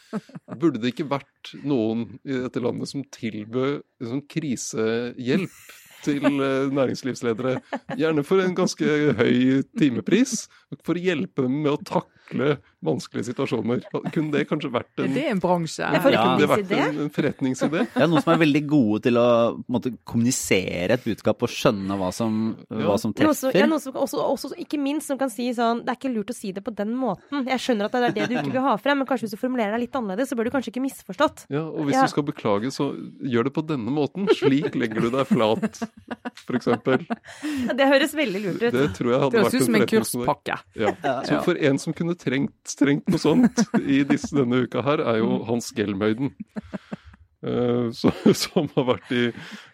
burde det ikke vært noen i dette landet som tilbød liksom, krisehjelp til eh, næringslivsledere? Gjerne for en ganske høy timepris, for å hjelpe dem med å takle vanskelige situasjoner. Kunne det kanskje vært Er en det en bransje? Er kunne det vært en, en forretningsidé? Er noen som er veldig gode til å på måte, kommunisere et budskap og skjønne hva som, hva som Noe som, ja, treffer. noe som også, også, ikke minst som kan si sånn Det er ikke lurt å si det på den måten. Jeg skjønner at det er det du ikke vil ha frem, men kanskje hvis du formulerer deg litt annerledes, så bør du kanskje ikke misforstått. Ja, og hvis Ja. du skal beklage, så gjør det på denne måten. Slik legger du deg flat, eksempel. Det høres veldig lurt ut. Det tror jeg hadde Det vært høres ut som en kurspakke. Ja. Så for en som kunne trengt, trengt noe sånt i disse, denne uka her, er jo Hans Gelmøyden. Uh, så, som har vært i,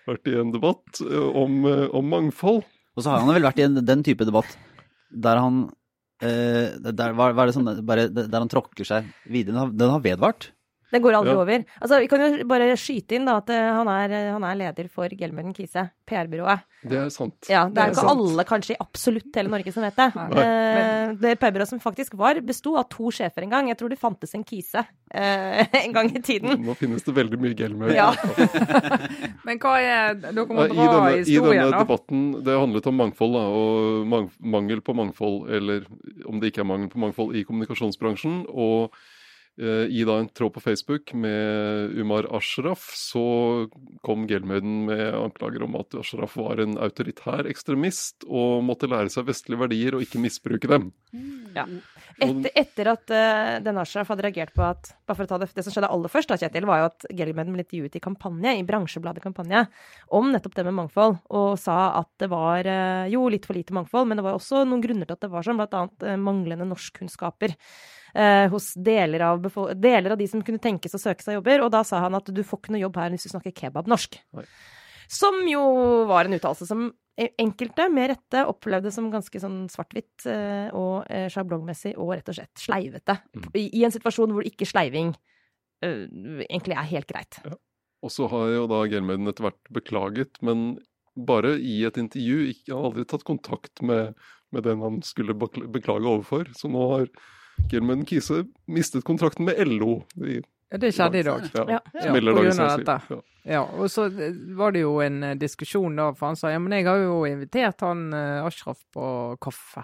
vært i en debatt uh, om, uh, om mangfold. Og så har han vel vært i en, den type debatt der han eh, der, hva, hva er det sånn, bare, der han tråkker seg videre. Den har, den har vedvart. Den går aldri Ja. over. Altså, vi kan jo bare skyte inn da at eh, han er, han er leder for Gelmøyden Kise, PR-byrået. Det er sant. Ja, det er jo ikke sant. alle kanskje i absolutt hele Norge som vet det. Nei. Eh, det PR-byrået som faktisk var, besto av to sjefer en gang. Jeg tror det fantes en Kise eh, <laughs> en gang i tiden. Nå finnes det veldig mye Gelmøyd. Ja. <laughs> Men hva er Dere må dra I denne, I denne da. debatten, det handlet om mangfold, da, og mangel på mangfold, eller om det ikke er mangel på mangfold i kommunikasjonsbransjen. Og eh, i da en tråd på Facebook med Umar Ashraf, så kom Gelmøyden med anklager om at Ashraf var en autoritær ekstremist og måtte lære seg vestlige verdier og ikke misbruke dem. Ja. Etter, etter at uh, Den Ashraf hadde reagert på at bare for å ta det, det som skjedde aller først, da, Kjetil, var jo at Gelmøyden ble intervjuet i kampanje, i bransjebladet Kampanje om nettopp det med mangfold, og sa at det var uh, jo litt for lite mangfold, men det var også noen grunner til at det var sånn, annet eh, manglende norskkunnskaper. Eh, hos deler av, deler av de som kunne tenkes å søke seg jobber, og da sa han at du får ikke noe jobb her hvis du snakker kebabnorsk. Nei. Som jo var en uttalelse som enkelte med rette opplevde som ganske sånn svart-hvitt eh, og eh, sjablongmessig og rett og slett sleivete. Mm. I, I en situasjon hvor ikke sleiving egentlig er helt greit. Og så har jo da Gelmøyden etter hvert beklaget, men bare i et intervju. Ikke, han har aldri tatt kontakt med, med den han skulle beklage overfor. Så nå har Gelmøden Kise mistet kontrakten med LO. I, Ja, det skjedde i dag. Ja, Ja. smeller på grunn av dette. Ja. Ja, og så eh, var det jo en eh, diskusjon da, for han sa ja, men jeg har jo invitert han eh, Ashraf på kaffe.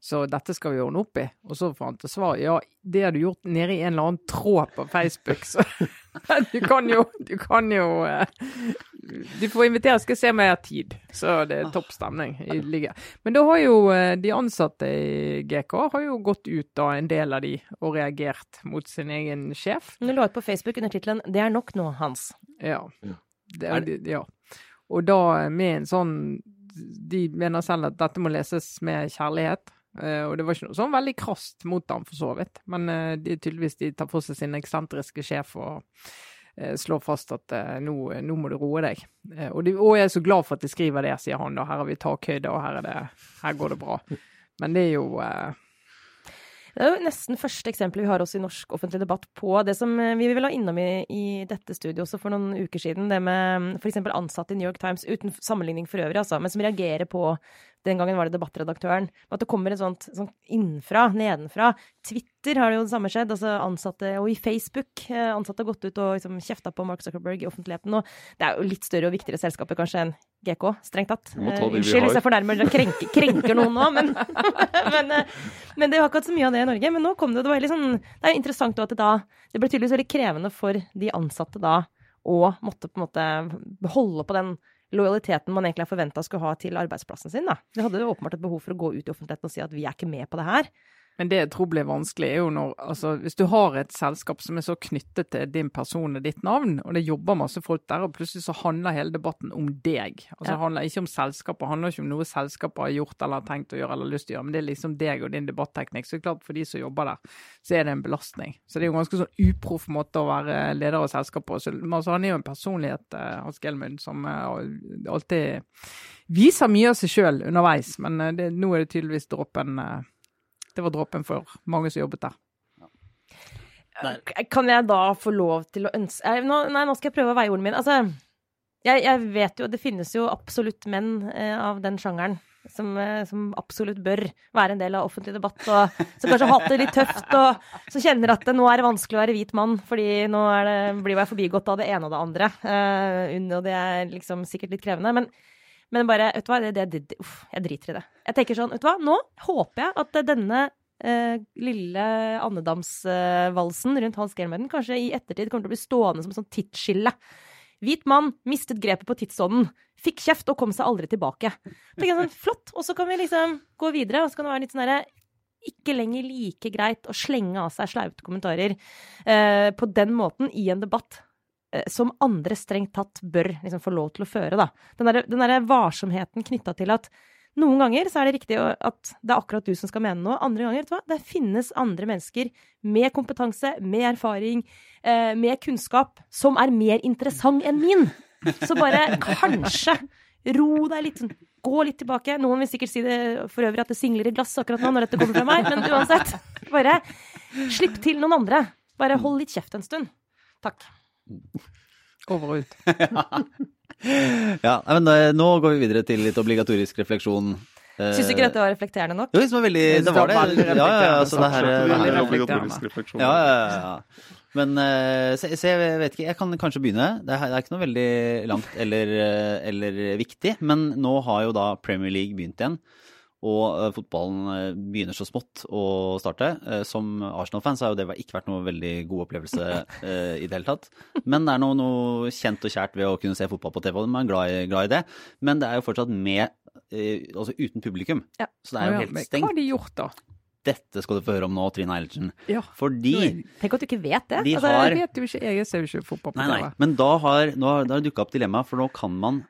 Så dette skal vi ordne opp i. Og så får han til svar ja, det har du gjort nede i en eller annen tråd på Facebook, så <laughs> <laughs> du kan jo Du kan jo eh, Du får invitere, skal se om jeg har tid. Så det er topp stemning i ligaen. Men da har jo eh, de ansatte i GK har jo gått ut, da, en del av de, og reagert mot sin egen sjef. Hun la ut på Facebook under tittelen 'Det er nok nå, Hans'. Ja. Ja. Det det- ja. Og da med en sånn De mener selv at dette må leses med kjærlighet. Eh, og det var ikke noe sånn veldig krast mot ham, for så vidt. Men det de, tydeligvis de tar for seg sin eksentriske sjef og eh, slår fast at eh, nå, nå må du roe deg. Eh, og, de, og jeg er så glad for at de skriver det, sier han da. Her har vi takhøyde, og her, er det, her går det bra. Men det er jo eh, Det er jo nesten første eksempelet vi har også i norsk offentlig debatt på det som eh, vi vil ha innom i, i dette studioet også for noen uker siden. Det med f.eks. ansatte i New York Times, uten sammenligning for øvrig, altså, men som reagerer på Den gangen var det debattredaktøren. At det kommer et sånt, sånt innenfra, nedenfra. Twitter har det jo det samme skjedd. altså ansatte, Og i Facebook. eh, Ansatte har gått ut og liksom kjefta på Mark Zuckerberg i offentligheten. Og det er jo litt større og viktigere selskaper kanskje enn GK, strengt tatt. Eh, Unnskyld har. hvis jeg fornærmer eller krenker, krenker noen nå, men, <laughs> men, eh, men det var akkurat så mye av det i Norge. Men nå kom det, det var veldig sånn, det er jo interessant at det da Det ble tydeligvis veldig krevende for de ansatte da å måtte på en måte holde på den lojaliteten man egentlig er forventa skulle ha til arbeidsplassen sin. da. De hadde åpenbart et behov for å gå ut i offentligheten og si at vi er ikke med på det her. Men det jeg tror blir vanskelig, er jo når altså, Hvis du har et selskap som er så knyttet til din person og ditt navn, og det jobber masse folk der, og plutselig så handler hele debatten om deg. Altså Ja. Det handler ikke om selskapet, det handler ikke om noe selskapet har gjort eller har tenkt å gjøre eller lyst til å gjøre, men det er liksom deg og din debatteknikk. Så det er klart for de som jobber der, så er det en belastning. Så det er jo en ganske sånn uproff måte å være leder av selskapet på. Altså, han er jo en personlighet, eh, Hans Gelmund, som eh, alltid viser mye av seg sjøl underveis, men eh, det, nå er det tydeligvis dråpen det var dråpen for mange som jobbet der. K- Kan jeg da få lov til å ønske nå, Nei, nå skal jeg prøve å veie ordene mine. Altså, jeg, jeg vet jo Det finnes jo absolutt menn eh, av den sjangeren som, eh, som absolutt bør være en del av offentlig debatt, og som kanskje har hatt det litt tøft, og som kjenner at det, nå er det vanskelig å være hvit mann, fordi nå er det, blir jeg forbigått av det ene og det andre. eh, og det er liksom sikkert litt krevende. Men, men bare, vet du hva, det, det, uff, jeg driter i det. Jeg tenker sånn, vet du hva, nå håper jeg at denne eh, lille andedamsvalsen rundt Hans Gelmøden kanskje i ettertid kommer til å bli stående som et sånt tidsskille. Hvit mann mistet grepet på tidsånden. Fikk kjeft og kom seg aldri tilbake. Tenker jeg sånn, Flott. Og så kan vi liksom gå videre, og så kan det være litt sånn herre ikke lenger like greit å slenge av seg slaute kommentarer eh, på den måten i en debatt som andre strengt tatt bør liksom få lov til å føre. Da. Den derre der varsomheten knytta til at noen ganger så er det riktig at det er akkurat du som skal mene noe. Andre ganger, vet du hva, det finnes andre mennesker med kompetanse, med erfaring, eh, med kunnskap, som er mer interessant enn min. Så bare kanskje ro deg litt, sånn, gå litt tilbake. Noen vil sikkert si det for øvrig at det singler i glass akkurat nå når dette kommer fra meg, men uansett. Bare slipp til noen andre. Bare hold litt kjeft en stund. Takk. Over og ut. <laughs> Ja, men eh, nå går vi videre til litt obligatorisk refleksjon. Eh, Syns du ikke dette var reflekterende nok? Jo, det var veldig Det var det Ja, ja, altså det her, er obligatorisk refleksjon. Ja, ja, ja. Men så, se, se, jeg vet ikke, jeg kan kanskje begynne. Det er, det er ikke noe veldig langt eller, eh, eller viktig. Men nå har jo da Premier League begynt igjen. Og eh, fotballen eh, begynner så smått å starte. Eh, som Arsenal-fans har jo det ikke vært noe veldig god opplevelse <laughs> i det hele tatt. Men det er noe, noe kjent og kjært ved å kunne se fotball på TV, og man er glad i, glad i det. Men det er jo fortsatt med, altså uten publikum. Ja. Så det er jo helt stengt. Hva har de gjort, da? Dette skal du få høre om nå, Trine Eilertsen. Ja. Fordi Tenk at du ikke vet det. De Altså, har- Jeg vet jo ikke, jeg ser jo ikke fotball på Nei, nei. TV. Men da har, har, da har det dukka opp dilemma, for nå kan man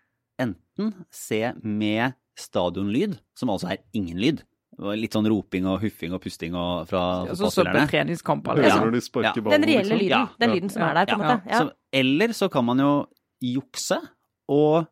enten se med stadionlyd, som altså er ingen lyd. Det var Litt sånn roping og huffing og pusting og, fra Ja, så så på treningskamp Ja. de Ja. Den reelle liksom? lyden. Ja. Den lyden som Ja. er der, på en Ja. måte. Ja. Så, eller så kan man jo jukse og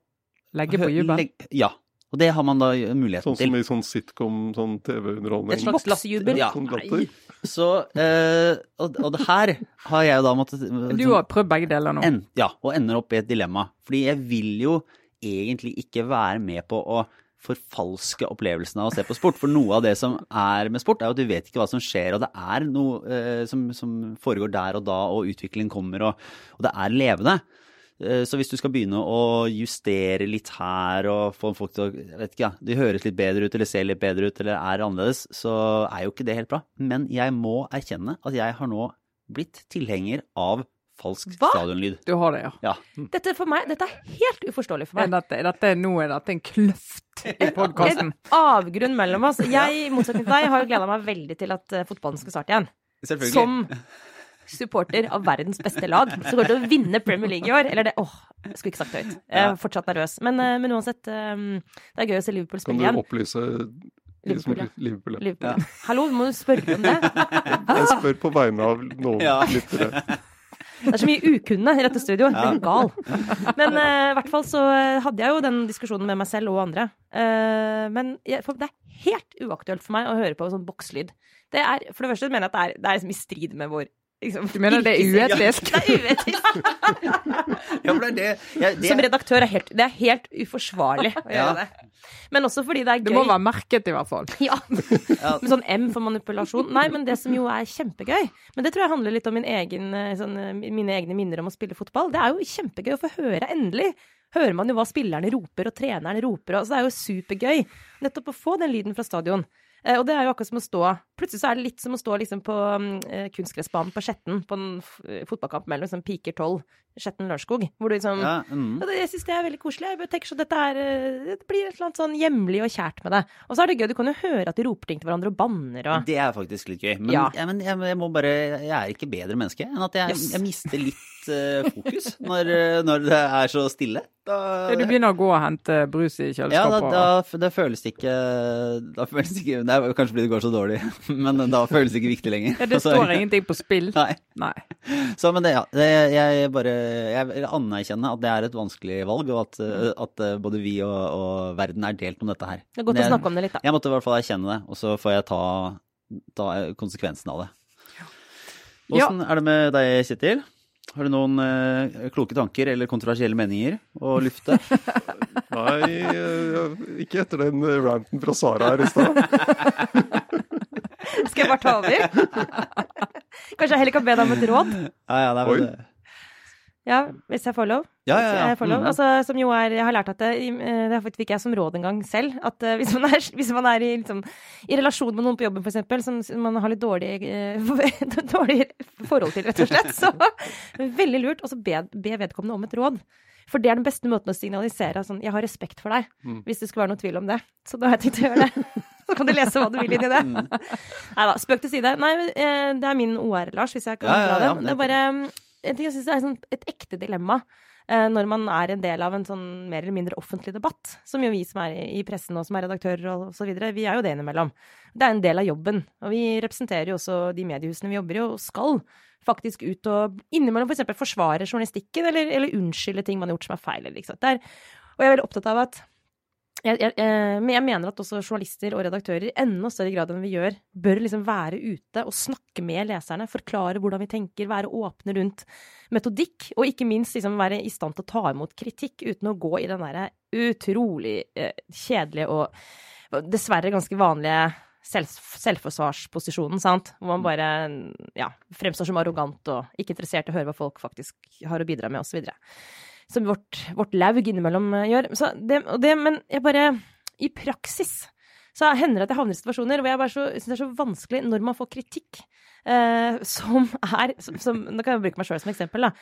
legge på jubel. Ja. Og det har man da muligheten til. Sånn som til. i sånn sitcom, sånn TV-underholdning. Et slags boksjubel. Ja. Nei. Så, eh, og, og det her har jeg jo da måttet Du har prøvd begge deler nå. en, ja, og ender opp i et dilemma. Fordi jeg vil jo egentlig ikke være med på å forfalske opplevelsen av å se på sport. For noe av det som er med sport, er jo at du vet ikke hva som skjer, og det er noe eh, som, som, foregår der og da, og utviklingen kommer, og, og det er levende. Eh, så hvis du skal begynne å justere litt her og få folk til å jeg vet ikke, ja, De høres litt bedre ut eller ser litt bedre ut eller er annerledes, så er jo ikke det helt bra. Men jeg må erkjenne at jeg har nå blitt tilhenger av falsk Hva? stadionlyd. Du har det, ja. Ja. Dette, for meg, dette er helt uforståelig for Er meg. er dette, nå er dette en kløft i podkasten. En avgrunn mellom oss. Jeg, i motsetning til deg, har jo gleda meg veldig til at eh, fotballen skal starte igjen. Selvfølgelig. Som supporter av verdens beste lag, så går det til å vinne Premier League i år. Eller det Åh, jeg skulle ikke sagt det høyt. Jeg er fortsatt nervøs. Men, eh, men uansett, eh, det er gøy å se Liverpool Kan du opplyse Liverpool, ja. Liverpool, ja. Liverpool. Hallo, må du spørre om det? Jeg spør på vegne av noen Ja. lyttere. Det er så mye ukunne i dette studio. Jeg er gal. Men eh, i hvert fall så hadde jeg jo den diskusjonen med meg selv og andre. Uh, men jeg, for det er helt uaktuelt for meg å høre på sånn bokslyd. Det er, for det første mener jeg at det er, det er liksom i strid med vår liksom, Du mener det er uetisk? Det er uetisk. <laughs> Ja, det er det, Ja, det Som redaktør er helt, det er helt uforsvarlig å gjøre det. Men også fordi det er gøy. Det må være merket, i hvert fall. <laughs> Ja. Med sånn M for manipulasjon. Nei, men det som jo er kjempegøy, men det tror jeg handler litt om min egen, eh, sånn, eh, mine egne minner om å spille fotball. Det er jo kjempegøy å få høre, endelig. Hører man jo hva spillerne roper, og treneren roper, og så det er jo supergøy. Nettopp å få den lyden fra stadion. Eh, Og det er jo akkurat som å stå Plutselig så er det litt som å stå liksom på mm, eh, kunstgressbanen på Skjetten på en eh, fotballkamp mellom liksom, Piker 12, Skjetten-Lørenskog, hvor du liksom ja, mm. og det, jeg syns det er veldig koselig. Jeg tenker sånn, dette er, Det blir et eller annet sånn hjemlig og kjært med det. Og så er det gøy, du kan jo høre at de roper ting til hverandre og banner og Det er faktisk litt gøy. Men, Ja. jeg, men jeg, jeg må bare Jeg er ikke bedre menneske enn at jeg, Yes. jeg mister litt uh, fokus når, når det er så stille. Da, Du begynner å gå og hente brus i ja, da, kjøleskapet. da, det føles ikke Da føles ikke Det er kanskje fordi det går så dårlig, <laughs> men da føles det ikke viktig lenger. ja, det står ingenting på spill. <laughs> Nei. Nei. Så, men det, ja. Det, jeg bare Jeg vil anerkjenne at det er et vanskelig valg, og at, eh, at eh, både vi og, og verden er delt om dette her. Det er godt Men å snakke om det litt, da. Jeg måtte i hvert fall erkjenne det, og så får jeg ta, ta konsekvensen av det. Åssen er det med deg, Kjetil? Har du noen eh, kloke tanker eller kontroversielle meninger å lufte? <laughs> Nei, eh, ikke etter den ranten fra Sara her i stad. Skal jeg bare ta over? <laughs> Kanskje jeg heller kan be deg om et råd? Ja, ja, det er vel Oi. det. Ja, hvis jeg får lov? Ja, ja, ja. får lov. Mhm. Altså, som jo er, jeg har lært at det, eh, det fikk jeg som råd en gang selv, at eh, hvis man er, <laughs> hvis man er i, liksom, i relasjon med noen på jobben, eksempel, som man har litt dårlig, eh, <laughs> dårlig forhold til, rett og slett, så <laughs> veldig lurt å be, be vedkommende om et råd. For det er den beste måten å signalisere sånn, jeg har respekt for deg, Mm. hvis det skulle være noe tvil om det. Så da har jeg tenkt å gjøre det. Så kan du lese hva du vil inn i det. Mm. Nei da, spøk til side. Nei, det er min OR, Lars, hvis jeg kan Ja, ja, dra ja, det. Det er bare mm, en ting jeg synes er sånn, et ekte dilemma eh, når man er en del av en sånn mer eller mindre offentlig debatt, som jo vi som er i pressen og som er redaktører og så videre, vi er jo det innimellom. Det er en del av jobben, og vi representerer jo også de mediehusene vi jobber i, og skal faktisk ut og innimellom for eksempel forsvare journalistikken, eller, eller unnskylde ting man har gjort som er feil, eller ikke sant. Det er, og jeg er veldig opptatt av at jeg, jeg, eh, men jeg mener at også journalister og redaktører i enda større grad enn vi gjør, bør liksom være ute og snakke med leserne, forklare hvordan vi tenker, være åpne rundt metodikk, og ikke minst liksom være i stand til å ta imot kritikk uten å gå i den derre utrolig eh, kjedelige og dessverre ganske vanlige selv, selvforsvarsposisjonen, sant, hvor man bare ja, fremstår som arrogant og ikke interessert i å høre hva folk faktisk har å bidra med, osv som vårt, vårt laug innimellom eh, gjør. Det, det, men jeg bare I praksis så hender det at jeg havner i situasjoner hvor jeg bare syns det er så vanskelig når man får kritikk eh, som er som, som, Nå kan jeg bruke meg sjøl som eksempel, da.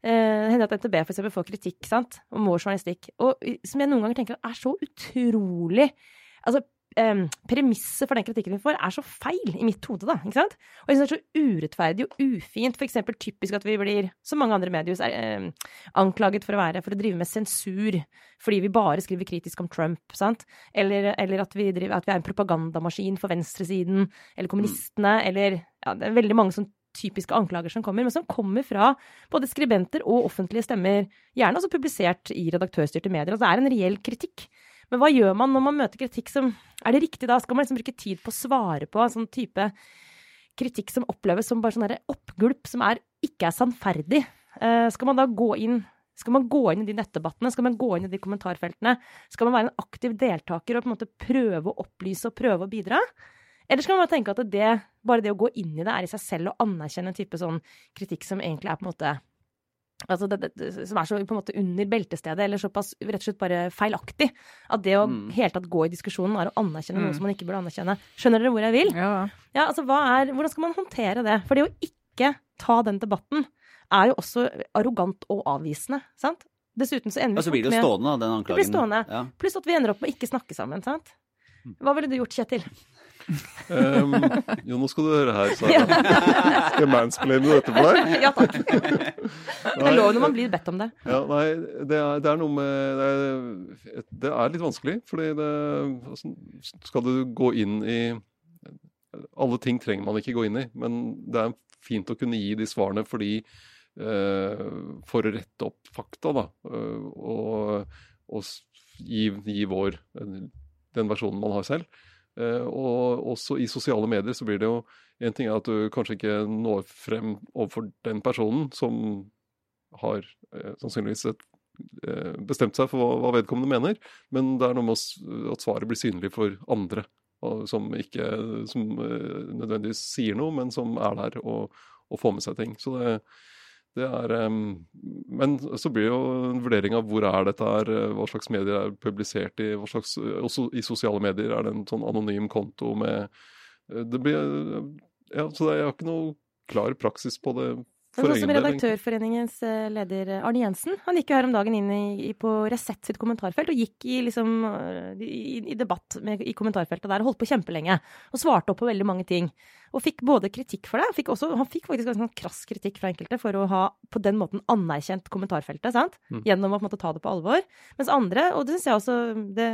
Eh, det hender at NTB for eksempel får kritikk sant, om vår journalistikk, og som jeg noen ganger tenker er så utrolig Altså, eh, premisset for den kritikken vi får, er så feil i mitt hode, da. ikke sant? Og jeg synes det er så urettferdig og ufint. For eksempel typisk at vi blir, som mange andre medier, er um, anklaget for å være for å drive med sensur fordi vi bare skriver kritisk om Trump, sant? Eller, eller at, vi driver, at vi er en propagandamaskin for venstresiden, eller kommunistene, eller Ja, det er veldig mange sånn typiske anklager som kommer, men som kommer fra både skribenter og offentlige stemmer, gjerne også publisert i redaktørstyrte medier. Altså det er en reell kritikk. Men hva gjør man når man møter kritikk som Er det riktig da? Skal man liksom bruke tid på å svare på en sånn type kritikk som oppleves som bare sånn oppgulp, som er, ikke er sannferdig? Uh, skal man da gå inn Skal man gå inn i de nettdebattene? Skal man gå inn i de kommentarfeltene? Skal man være en aktiv deltaker og på en måte prøve å opplyse og prøve å bidra? Eller skal man bare tenke at det, bare det å gå inn i det er i seg selv å anerkjenne en type sånn kritikk som egentlig er på en måte Altså det, det, som er så på en måte under beltestedet, eller såpass rett og slett bare feilaktig. At det å Mm. helt tatt gå i diskusjonen er å anerkjenne noe Mm. som man ikke burde anerkjenne. Skjønner dere hvor jeg vil? Ja. Ja, altså er, Hvordan skal man håndtere det? For det å ikke ta den debatten er jo også arrogant og avvisende, sant? Dessuten så ender vi så blir det jo stående, den Det blir stående. Ja. Pluss at vi ender opp med å ikke snakke sammen, sant? Hva ville du gjort, Kjetil? Um, jo, nå skal du høre her, Sara. Skal jeg mansplaine dette for deg? Ja takk. Det er lov når man blir bedt om det. Ja, nei, det er, det er noe med det er, det er litt vanskelig, fordi det altså, Skal du gå inn i Alle ting trenger man ikke gå inn i, men det er fint å kunne gi de svarene fordi eh, For å rette opp fakta, da. eh, og, og gi, gi vår Den versjonen man har selv. Eh, og også i sosiale medier så blir det jo En ting er at du kanskje ikke når frem overfor den personen som har eh, sannsynligvis et, eh, bestemt seg for hva, vedkommende mener, men det er noe med at svaret blir synlig for andre. Som ikke som nødvendigvis sier noe, men som er der og, og får med seg ting. Så det, det er um, Men så blir jo en vurdering av hvor er dette her, eh, hva slags medier er publisert i, hva slags, også i sosiale medier er det en sånn anonym konto med eh, Det blir Ja, så jeg har ikke noe klar praksis på det. Sånn som. Redaktørforeningens eh, leder eh, Arne Jensen, han gikk jo her om dagen inn i, på Resett sitt kommentarfelt og gikk i, liksom, eh, i, i debatt med, i kommentarfeltet der og holdt på kjempelenge. Og svarte opp på veldig mange ting. Og fikk både kritikk for det, fikk også, han fikk faktisk ganske sånn krass kritikk fra enkelte for å ha på den måten anerkjent kommentarfeltet, sant? Mm. Gjennom å på en måte ta det på alvor. Mens andre, og det syns jeg også, det,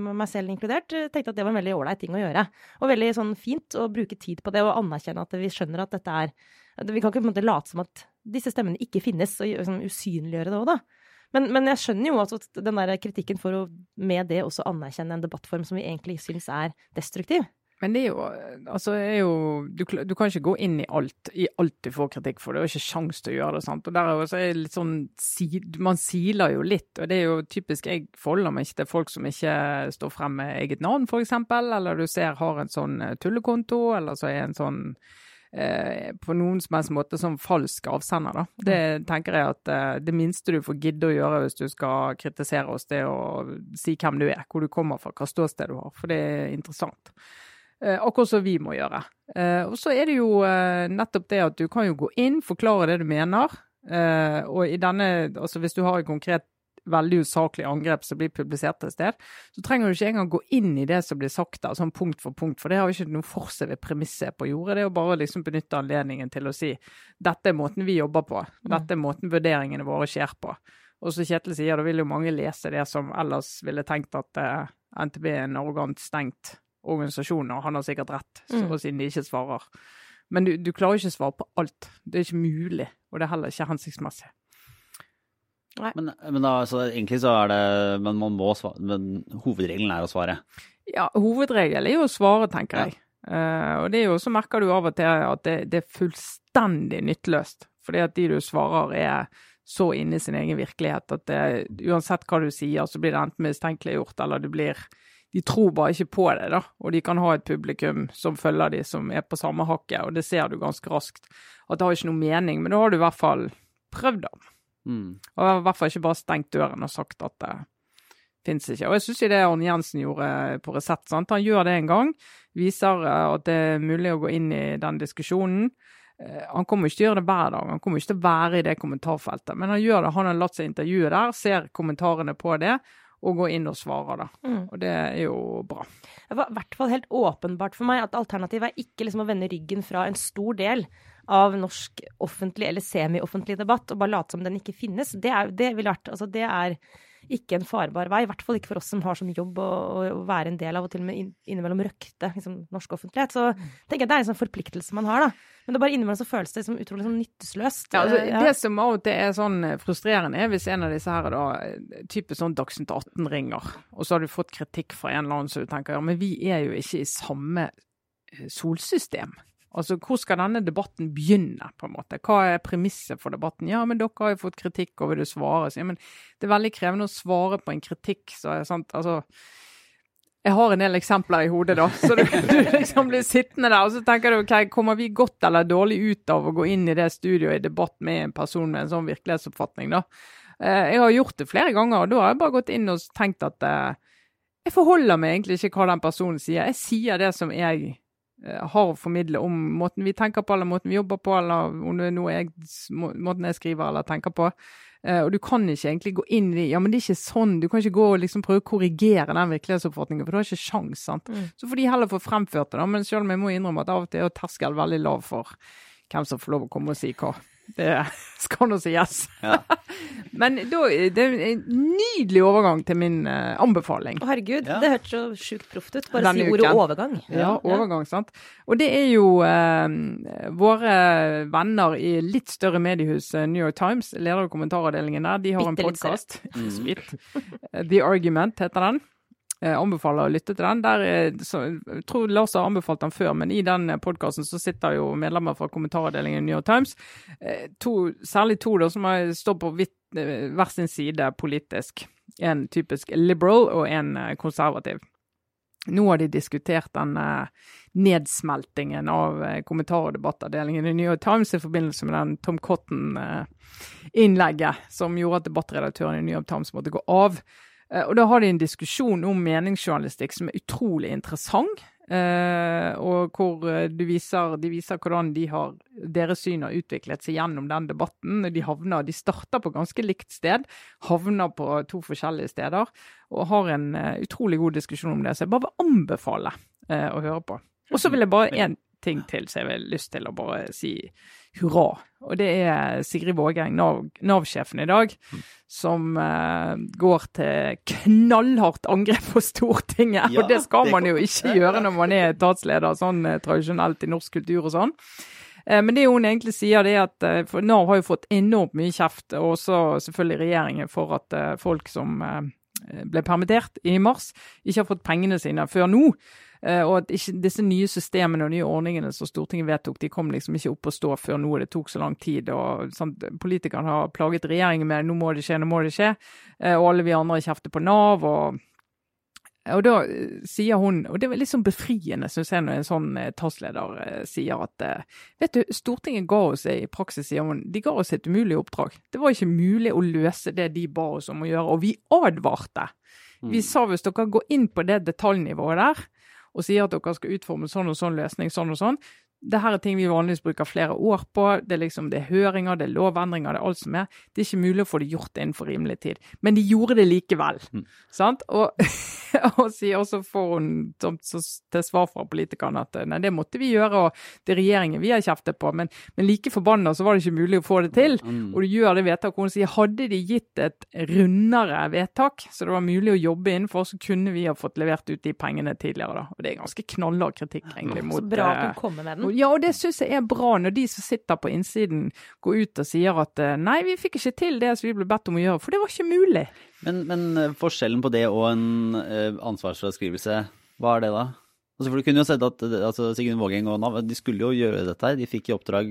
meg selv inkludert, tenkte at det var en veldig ålreit ting å gjøre. Og veldig sånn fint å bruke tid på det og anerkjenne at vi skjønner at dette er Vi kan ikke på en måte late som at disse stemmene ikke finnes, og sånn, usynliggjøre det òg, da. Men, men jeg skjønner jo at den der kritikken for å med det også anerkjenne en debattform som vi egentlig syns er destruktiv. Men det er jo, altså er jo du, du kan ikke gå inn i alt, i alt du får kritikk for. Det er jo ikke sjans til å gjøre det. sant? Og der er jo så er litt sånn, Man siler jo litt, og det er jo typisk Jeg forholder meg ikke til folk som ikke står frem med eget navn, f.eks., eller du ser har en sånn eh, tullekonto, eller så er en sånn eh, på noen som helst måte som falsk avsender, da. Det tenker jeg at eh, det minste du får gidde å gjøre hvis du skal kritisere oss, det er å si hvem du er, hvor du kommer fra, hva ståsted du har, for det er interessant. Eh, akkurat som vi må gjøre. Eh, og så er det jo eh, nettopp det at du kan jo gå inn, forklare det du mener. Eh, og i denne, altså hvis du har en konkret veldig usaklig angrep som blir publisert et sted, så trenger du ikke engang gå inn i det som blir sagt der, sånn punkt for punkt, for det har jo ikke noe for seg ved premisset på jordet. Det er jo bare å liksom benytte anledningen til å si dette er måten vi jobber på, dette er måten vurderingene våre skjer på. Og så Kjetil sier, da vil jo mange lese det som ellers ville tenkt at eh, NTB er en arrogant, stengt organisasjon, og han har sikkert rett, så, Mm. siden de ikke svarer. Men du, du klarer ikke å svare på alt. Det er ikke mulig, og det er heller ikke hensiktsmessig. Men, men da, så egentlig så er det Men man må svare. Men hovedregelen er å svare. Ja, hovedregelen er jo å svare, tenker jeg. Uh, og det er jo, så merker du av og til at det, det er fullstendig nytteløst. Fordi at de du svarer er så inne i sin egen virkelighet at det, uansett hva du sier, så blir det enten mistenkeliggjort eller det blir De tror bare ikke på det, da. Og de kan ha et publikum som følger de, som er på samme hakket, og det ser du ganske raskt. At det har ikke noe mening, men da har du i hvert fall prøvd, da. Mm. Og i hvert fall ikke bare stengt døren og sagt at det fins ikke. Og jeg syns det Arne Jensen gjorde på Resett. Sant? Han gjør det en gang, viser eh, at det er mulig å gå inn i den diskusjonen. Eh, Han kommer ikke til å gjøre det hver dag, han kommer ikke til å være i det kommentarfeltet. Men han gjør det, han har latt seg intervjue der, ser kommentarene på det, og går inn og svarer, da. Mm. Og det er jo bra. Det var i hvert fall helt åpenbart for meg at alternativet er ikke liksom å vende ryggen fra en stor del av norsk offentlig eller semi-offentlig debatt og bare late som den ikke finnes. Det, er, det ville vært Altså, det er ikke en farbar vei. I hvert fall ikke for oss som har som jobb å, å, være en del av og til og med inn- innimellom røkte liksom, norsk offentlighet. Så tenker jeg det er en sånn forpliktelse man har, da. Men det bare innimellom så føles det som utrolig sånn nytteløst. Ja, altså, ja. Det som av og til er sånn frustrerende, er hvis en av disse her er da type sånn Dagsnytt 18 ringer, og så har du fått kritikk fra en eller annen som du tenker ja, men vi er jo ikke i samme eh, solsystem. Altså, hvor skal denne debatten begynne, på en måte? Hva er premisset for debatten? Ja, men dere har jo fått kritikk, og vil du svare? Ja, men det er veldig krevende å svare på en kritikk, så er sant, altså jeg har en del eksempler i hodet, da. Så du, <laughs> du liksom blir sittende der og så tenker du ok, kommer vi godt eller dårlig ut av å gå inn i det studioet i debatt med en person med en sånn virkelighetsoppfatning, da. Eh, jeg har gjort det flere ganger, og da har jeg bare gått inn og tenkt at eh, jeg forholder meg egentlig ikke hva den personen sier. Jeg sier det som jeg har å formidle om måten vi tenker på, eller måten vi jobber på, eller om det er noe jeg, måten jeg skriver eller tenker på. Uh, og du kan ikke egentlig gå inn i ja, men det er ikke sånn, du kan ikke gå og liksom prøve å korrigere den virkelighetsoppfatningen, for du har ikke sjans, sant. Mm. Så får de heller få fremført det, da. Men selv om jeg må innrømme at av og til er terskelen veldig lav for hvem som får lov å komme og si hva. Det <laughs> skal nå sies. Ja. <laughs> Men da, det er en nydelig overgang til min uh, anbefaling. Å herregud, ja. det hørtes så sjukt proft ut. Bare Denne si ordet uken. overgang. Ja, overgang, sant. Og det er jo uh, våre venner i litt større mediehus, uh, New York Times, leder av kommentaravdelingen der, de har Bitte en podkast. Mm. The Argument heter den. Jeg anbefaler å lytte til den. Der, så, jeg tror Lars har anbefalt den før, men i den podkasten så sitter jo medlemmer fra kommentaravdelingen i New York Times. Eh, to, særlig to da, som står på eh, hver sin side politisk. En typisk liberal og en eh, konservativ. Nå har de diskutert den nedsmeltingen av kommentar- og debattavdelingen i New York Times i forbindelse med den Tom Cotton-innlegget som gjorde at debattredaktøren i New York Times måtte gå av. Eh, og da har de en diskusjon om meningsjournalistikk som er utrolig interessant. Uh, og hvor eh, de viser, de viser, hvordan de har, deres syn har utviklet seg gjennom den debatten. De havner, de starter på ganske likt sted, havner på to forskjellige steder. Og har en utrolig god diskusjon om det. Så jeg bare vil anbefale å høre på. Og så vil jeg bare én ting til som jeg vil lyst til å bare si hurra. Og det er Sigrid Vågeng, Nav-sjefen i dag, mm. som uh, går til knallhardt angrep på Stortinget. Ja, og det skal man jo ikke gjøre når man er etatsleder sånn uh, tradisjonelt i norsk kultur og sånn. Uh, men det hun egentlig sier, det er at for Nav har jo fått enormt mye kjeft, og også selvfølgelig regjeringen, for at folk som ble permittert i mars, ikke har fått pengene sine før nå. Eh, og at ikke, disse nye systemene og nye ordningene som Stortinget vedtok, de kom liksom ikke opp å stå før nå. Det tok så lang tid. og sånn, Politikerne har plaget regjeringen med nå må det skje, nå må det skje. Eh, og alle vi andre kjefter på Nav. og og da eh, sier hun, og det er litt sånn befriende, syns jeg, når en sånn tassleder sier at Vet du, Stortinget ga oss i praksis, sier hun, de ga oss et umulig oppdrag. Det var ikke mulig å løse det de ba oss om å gjøre, og vi advarte. Vi mm. sa hvis dere går inn på det detaljnivået der, og sier at dere skal utforme sånn og sånn løsning, sånn og sånn, det her er ting vi vanligvis bruker flere år på. Det er liksom, det er høringer, det er lovendringer, det er alt som er. Det er ikke mulig å få det gjort innenfor rimelig tid. Men de gjorde det likevel. Mm. sant? Og, <laughs> og, så får hun til svar fra politikerne at nei, det måtte vi gjøre, og det er regjeringen vi har kjeftet på. Men, men like forbanna så var det ikke mulig å få det til. Mm. Og du gjør det vedtaket hun sier hadde de gitt et rundere vedtak, så det var mulig å jobbe innenfor, så kunne vi ha fått levert ut de pengene tidligere, da. Og det er ganske knallhard kritikk, egentlig. mot... Så bra at hun eh, kommer med den. Ja, og det syns jeg er bra når de som sitter på innsiden går ut og sier at eh, nei, vi fikk ikke til det som vi ble bedt om å gjøre, for det var ikke mulig. Men, men eh, forskjellen på det og en uh, ansvarsfraskrivelse, hva er det da? Altså, for du kunne jo sett at altså, Sigrun Vågeng og Nav de skulle jo gjøre dette. her. De fikk i oppdrag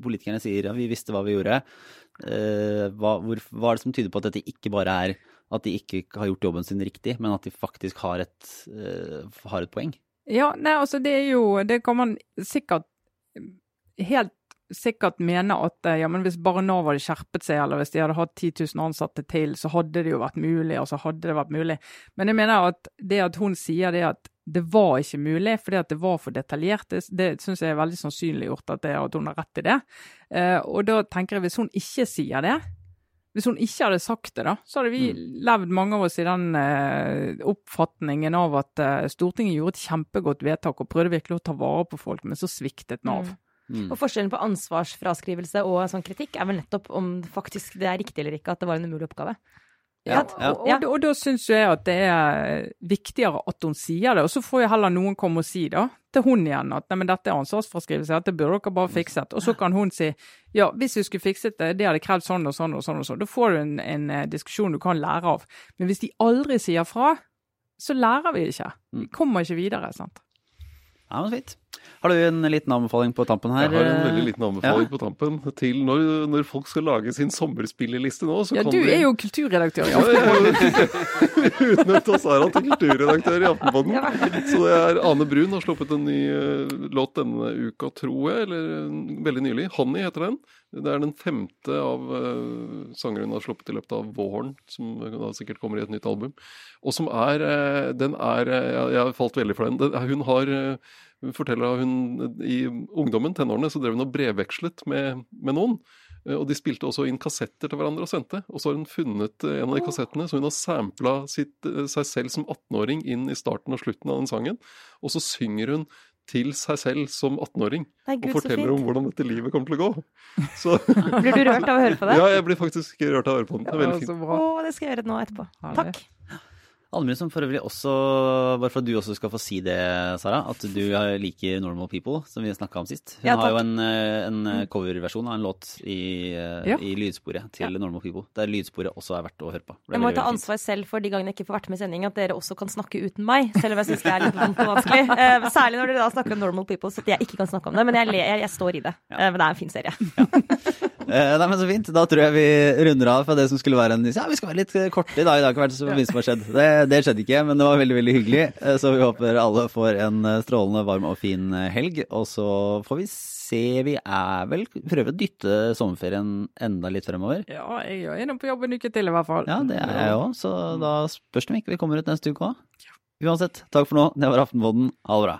Politikerne sier ja, vi visste hva vi gjorde. Uh, hva, hvor, hva er det som tyder på at dette ikke bare er at de ikke har gjort jobben sin riktig, men at de faktisk har et, uh, har et poeng? Ja, nei, altså det er jo Det kan man sikkert helt sikkert mene at ja, men hvis bare Nav hadde skjerpet seg, eller hvis de hadde hatt 10 000 ansatte til, så hadde det jo vært mulig. og så hadde det vært mulig. Men jeg mener at det at hun sier det at det var ikke mulig fordi at det var for detaljert, det, det syns jeg er veldig sannsynliggjort at, at hun har rett i det. Eh, og da tenker jeg hvis hun ikke sier det, hvis hun ikke hadde sagt det, da, så hadde vi mm. levd mange av oss i den uh, oppfatningen av at uh, Stortinget gjorde et kjempegodt vedtak og prøvde virkelig å ta vare på folk, men så sviktet Nav. Mm. Mm. Og Forskjellen på ansvarsfraskrivelse og sånn kritikk er vel nettopp om faktisk det er riktig eller ikke at det var en umulig oppgave. Ja, ja. Og, og, og, da syns jeg at det er viktigere at hun sier det. Og så får jo heller noen komme og si da, til hun igjen at nei, men dette er ansvarsfraskrivelse, dette burde dere bare fikset. Og så kan hun si ja, hvis vi skulle fikset det, det hadde krevd sånn og sånn og sånn. og sånn. Da får du en, en, eh, diskusjon du kan lære av. Men hvis de aldri sier fra, så lærer vi ikke. Vi mm. kommer ikke videre. sant? Ja, men fint. Har du en liten anbefaling på tampen her? Jeg har en veldig liten anbefaling Ja. på tampen til når, når folk skal lage sin sommerspilleliste nå. Så Ja, kan du er jo kulturredaktør. Ja, er <laughs> utnevnt av Sara til kulturredaktør i Aftenposten. Så det er Ane Brun har sluppet en ny eh, låt denne uka, tror jeg. Eller eh, veldig nylig. 'Honey' heter den. Det er den femte av uh, sanger hun har sluppet i løpet av våren, som da sikkert kommer i et nytt album. Og som er uh, Den er uh, Jeg, jeg har falt veldig for den. den hun har hun forteller at hun i ungdommen, tenårene, så drev hun og brevvekslet med, med noen. Eh, Og de spilte også inn kassetter til hverandre og sendte. Og så har hun funnet eh, en av de kassettene, så hun har sampla sitt, eh, seg selv som 18-åring inn i starten og slutten av den sangen. Og så synger hun til seg selv som 18-åring og forteller om hvordan dette livet kommer til å gå. <laughs> Så Blir du rørt av å høre på det? ja, jeg blir faktisk rørt av å høre på den. Det er veldig fint. Å, det skal jeg gjøre nå etterpå. Takk. Allmuen som for øvrig også, bare for at du også skal få si det, Sara, at du liker Normal People, som vi snakka om sist. Hun Ja, har jo en, eh, en coverversjon av en låt i, eh, Ja. i lydsporet til Normal People, der lydsporet også er verdt å høre på. Jeg må ta ansvar selv for de gangene jeg ikke får vært med i sending, at dere også kan snakke uten meg, selv om jeg syns det er litt vondt og vanskelig. <laughs> Eh, særlig når dere da snakker om normal people, så jeg ikke kan snakke om det. Men jeg, jeg, jeg står i det. Eh, men det er en fin serie. Eh, <laughs> nei, men Så fint. Da tror jeg vi runder av fra det som skulle være en Ja, vi skal være litt eh, korte i dag. Det har ikke vært så mye som har skjedd. Det, det skjedde ikke, men det var veldig veldig hyggelig. Eh, Så vi håper alle får en eh, strålende varm og fin eh, helg. Og så får vi se. Vi er vel Prøver å dytte sommerferien enda litt fremover. Ja, jeg er inne på jobb en uke til i hvert fall. Ja, det er jeg òg, så da spørs det om ikke vi kommer ut neste uke òg. Uansett, takk for nå. Det var Aftenpodden. Ha det bra.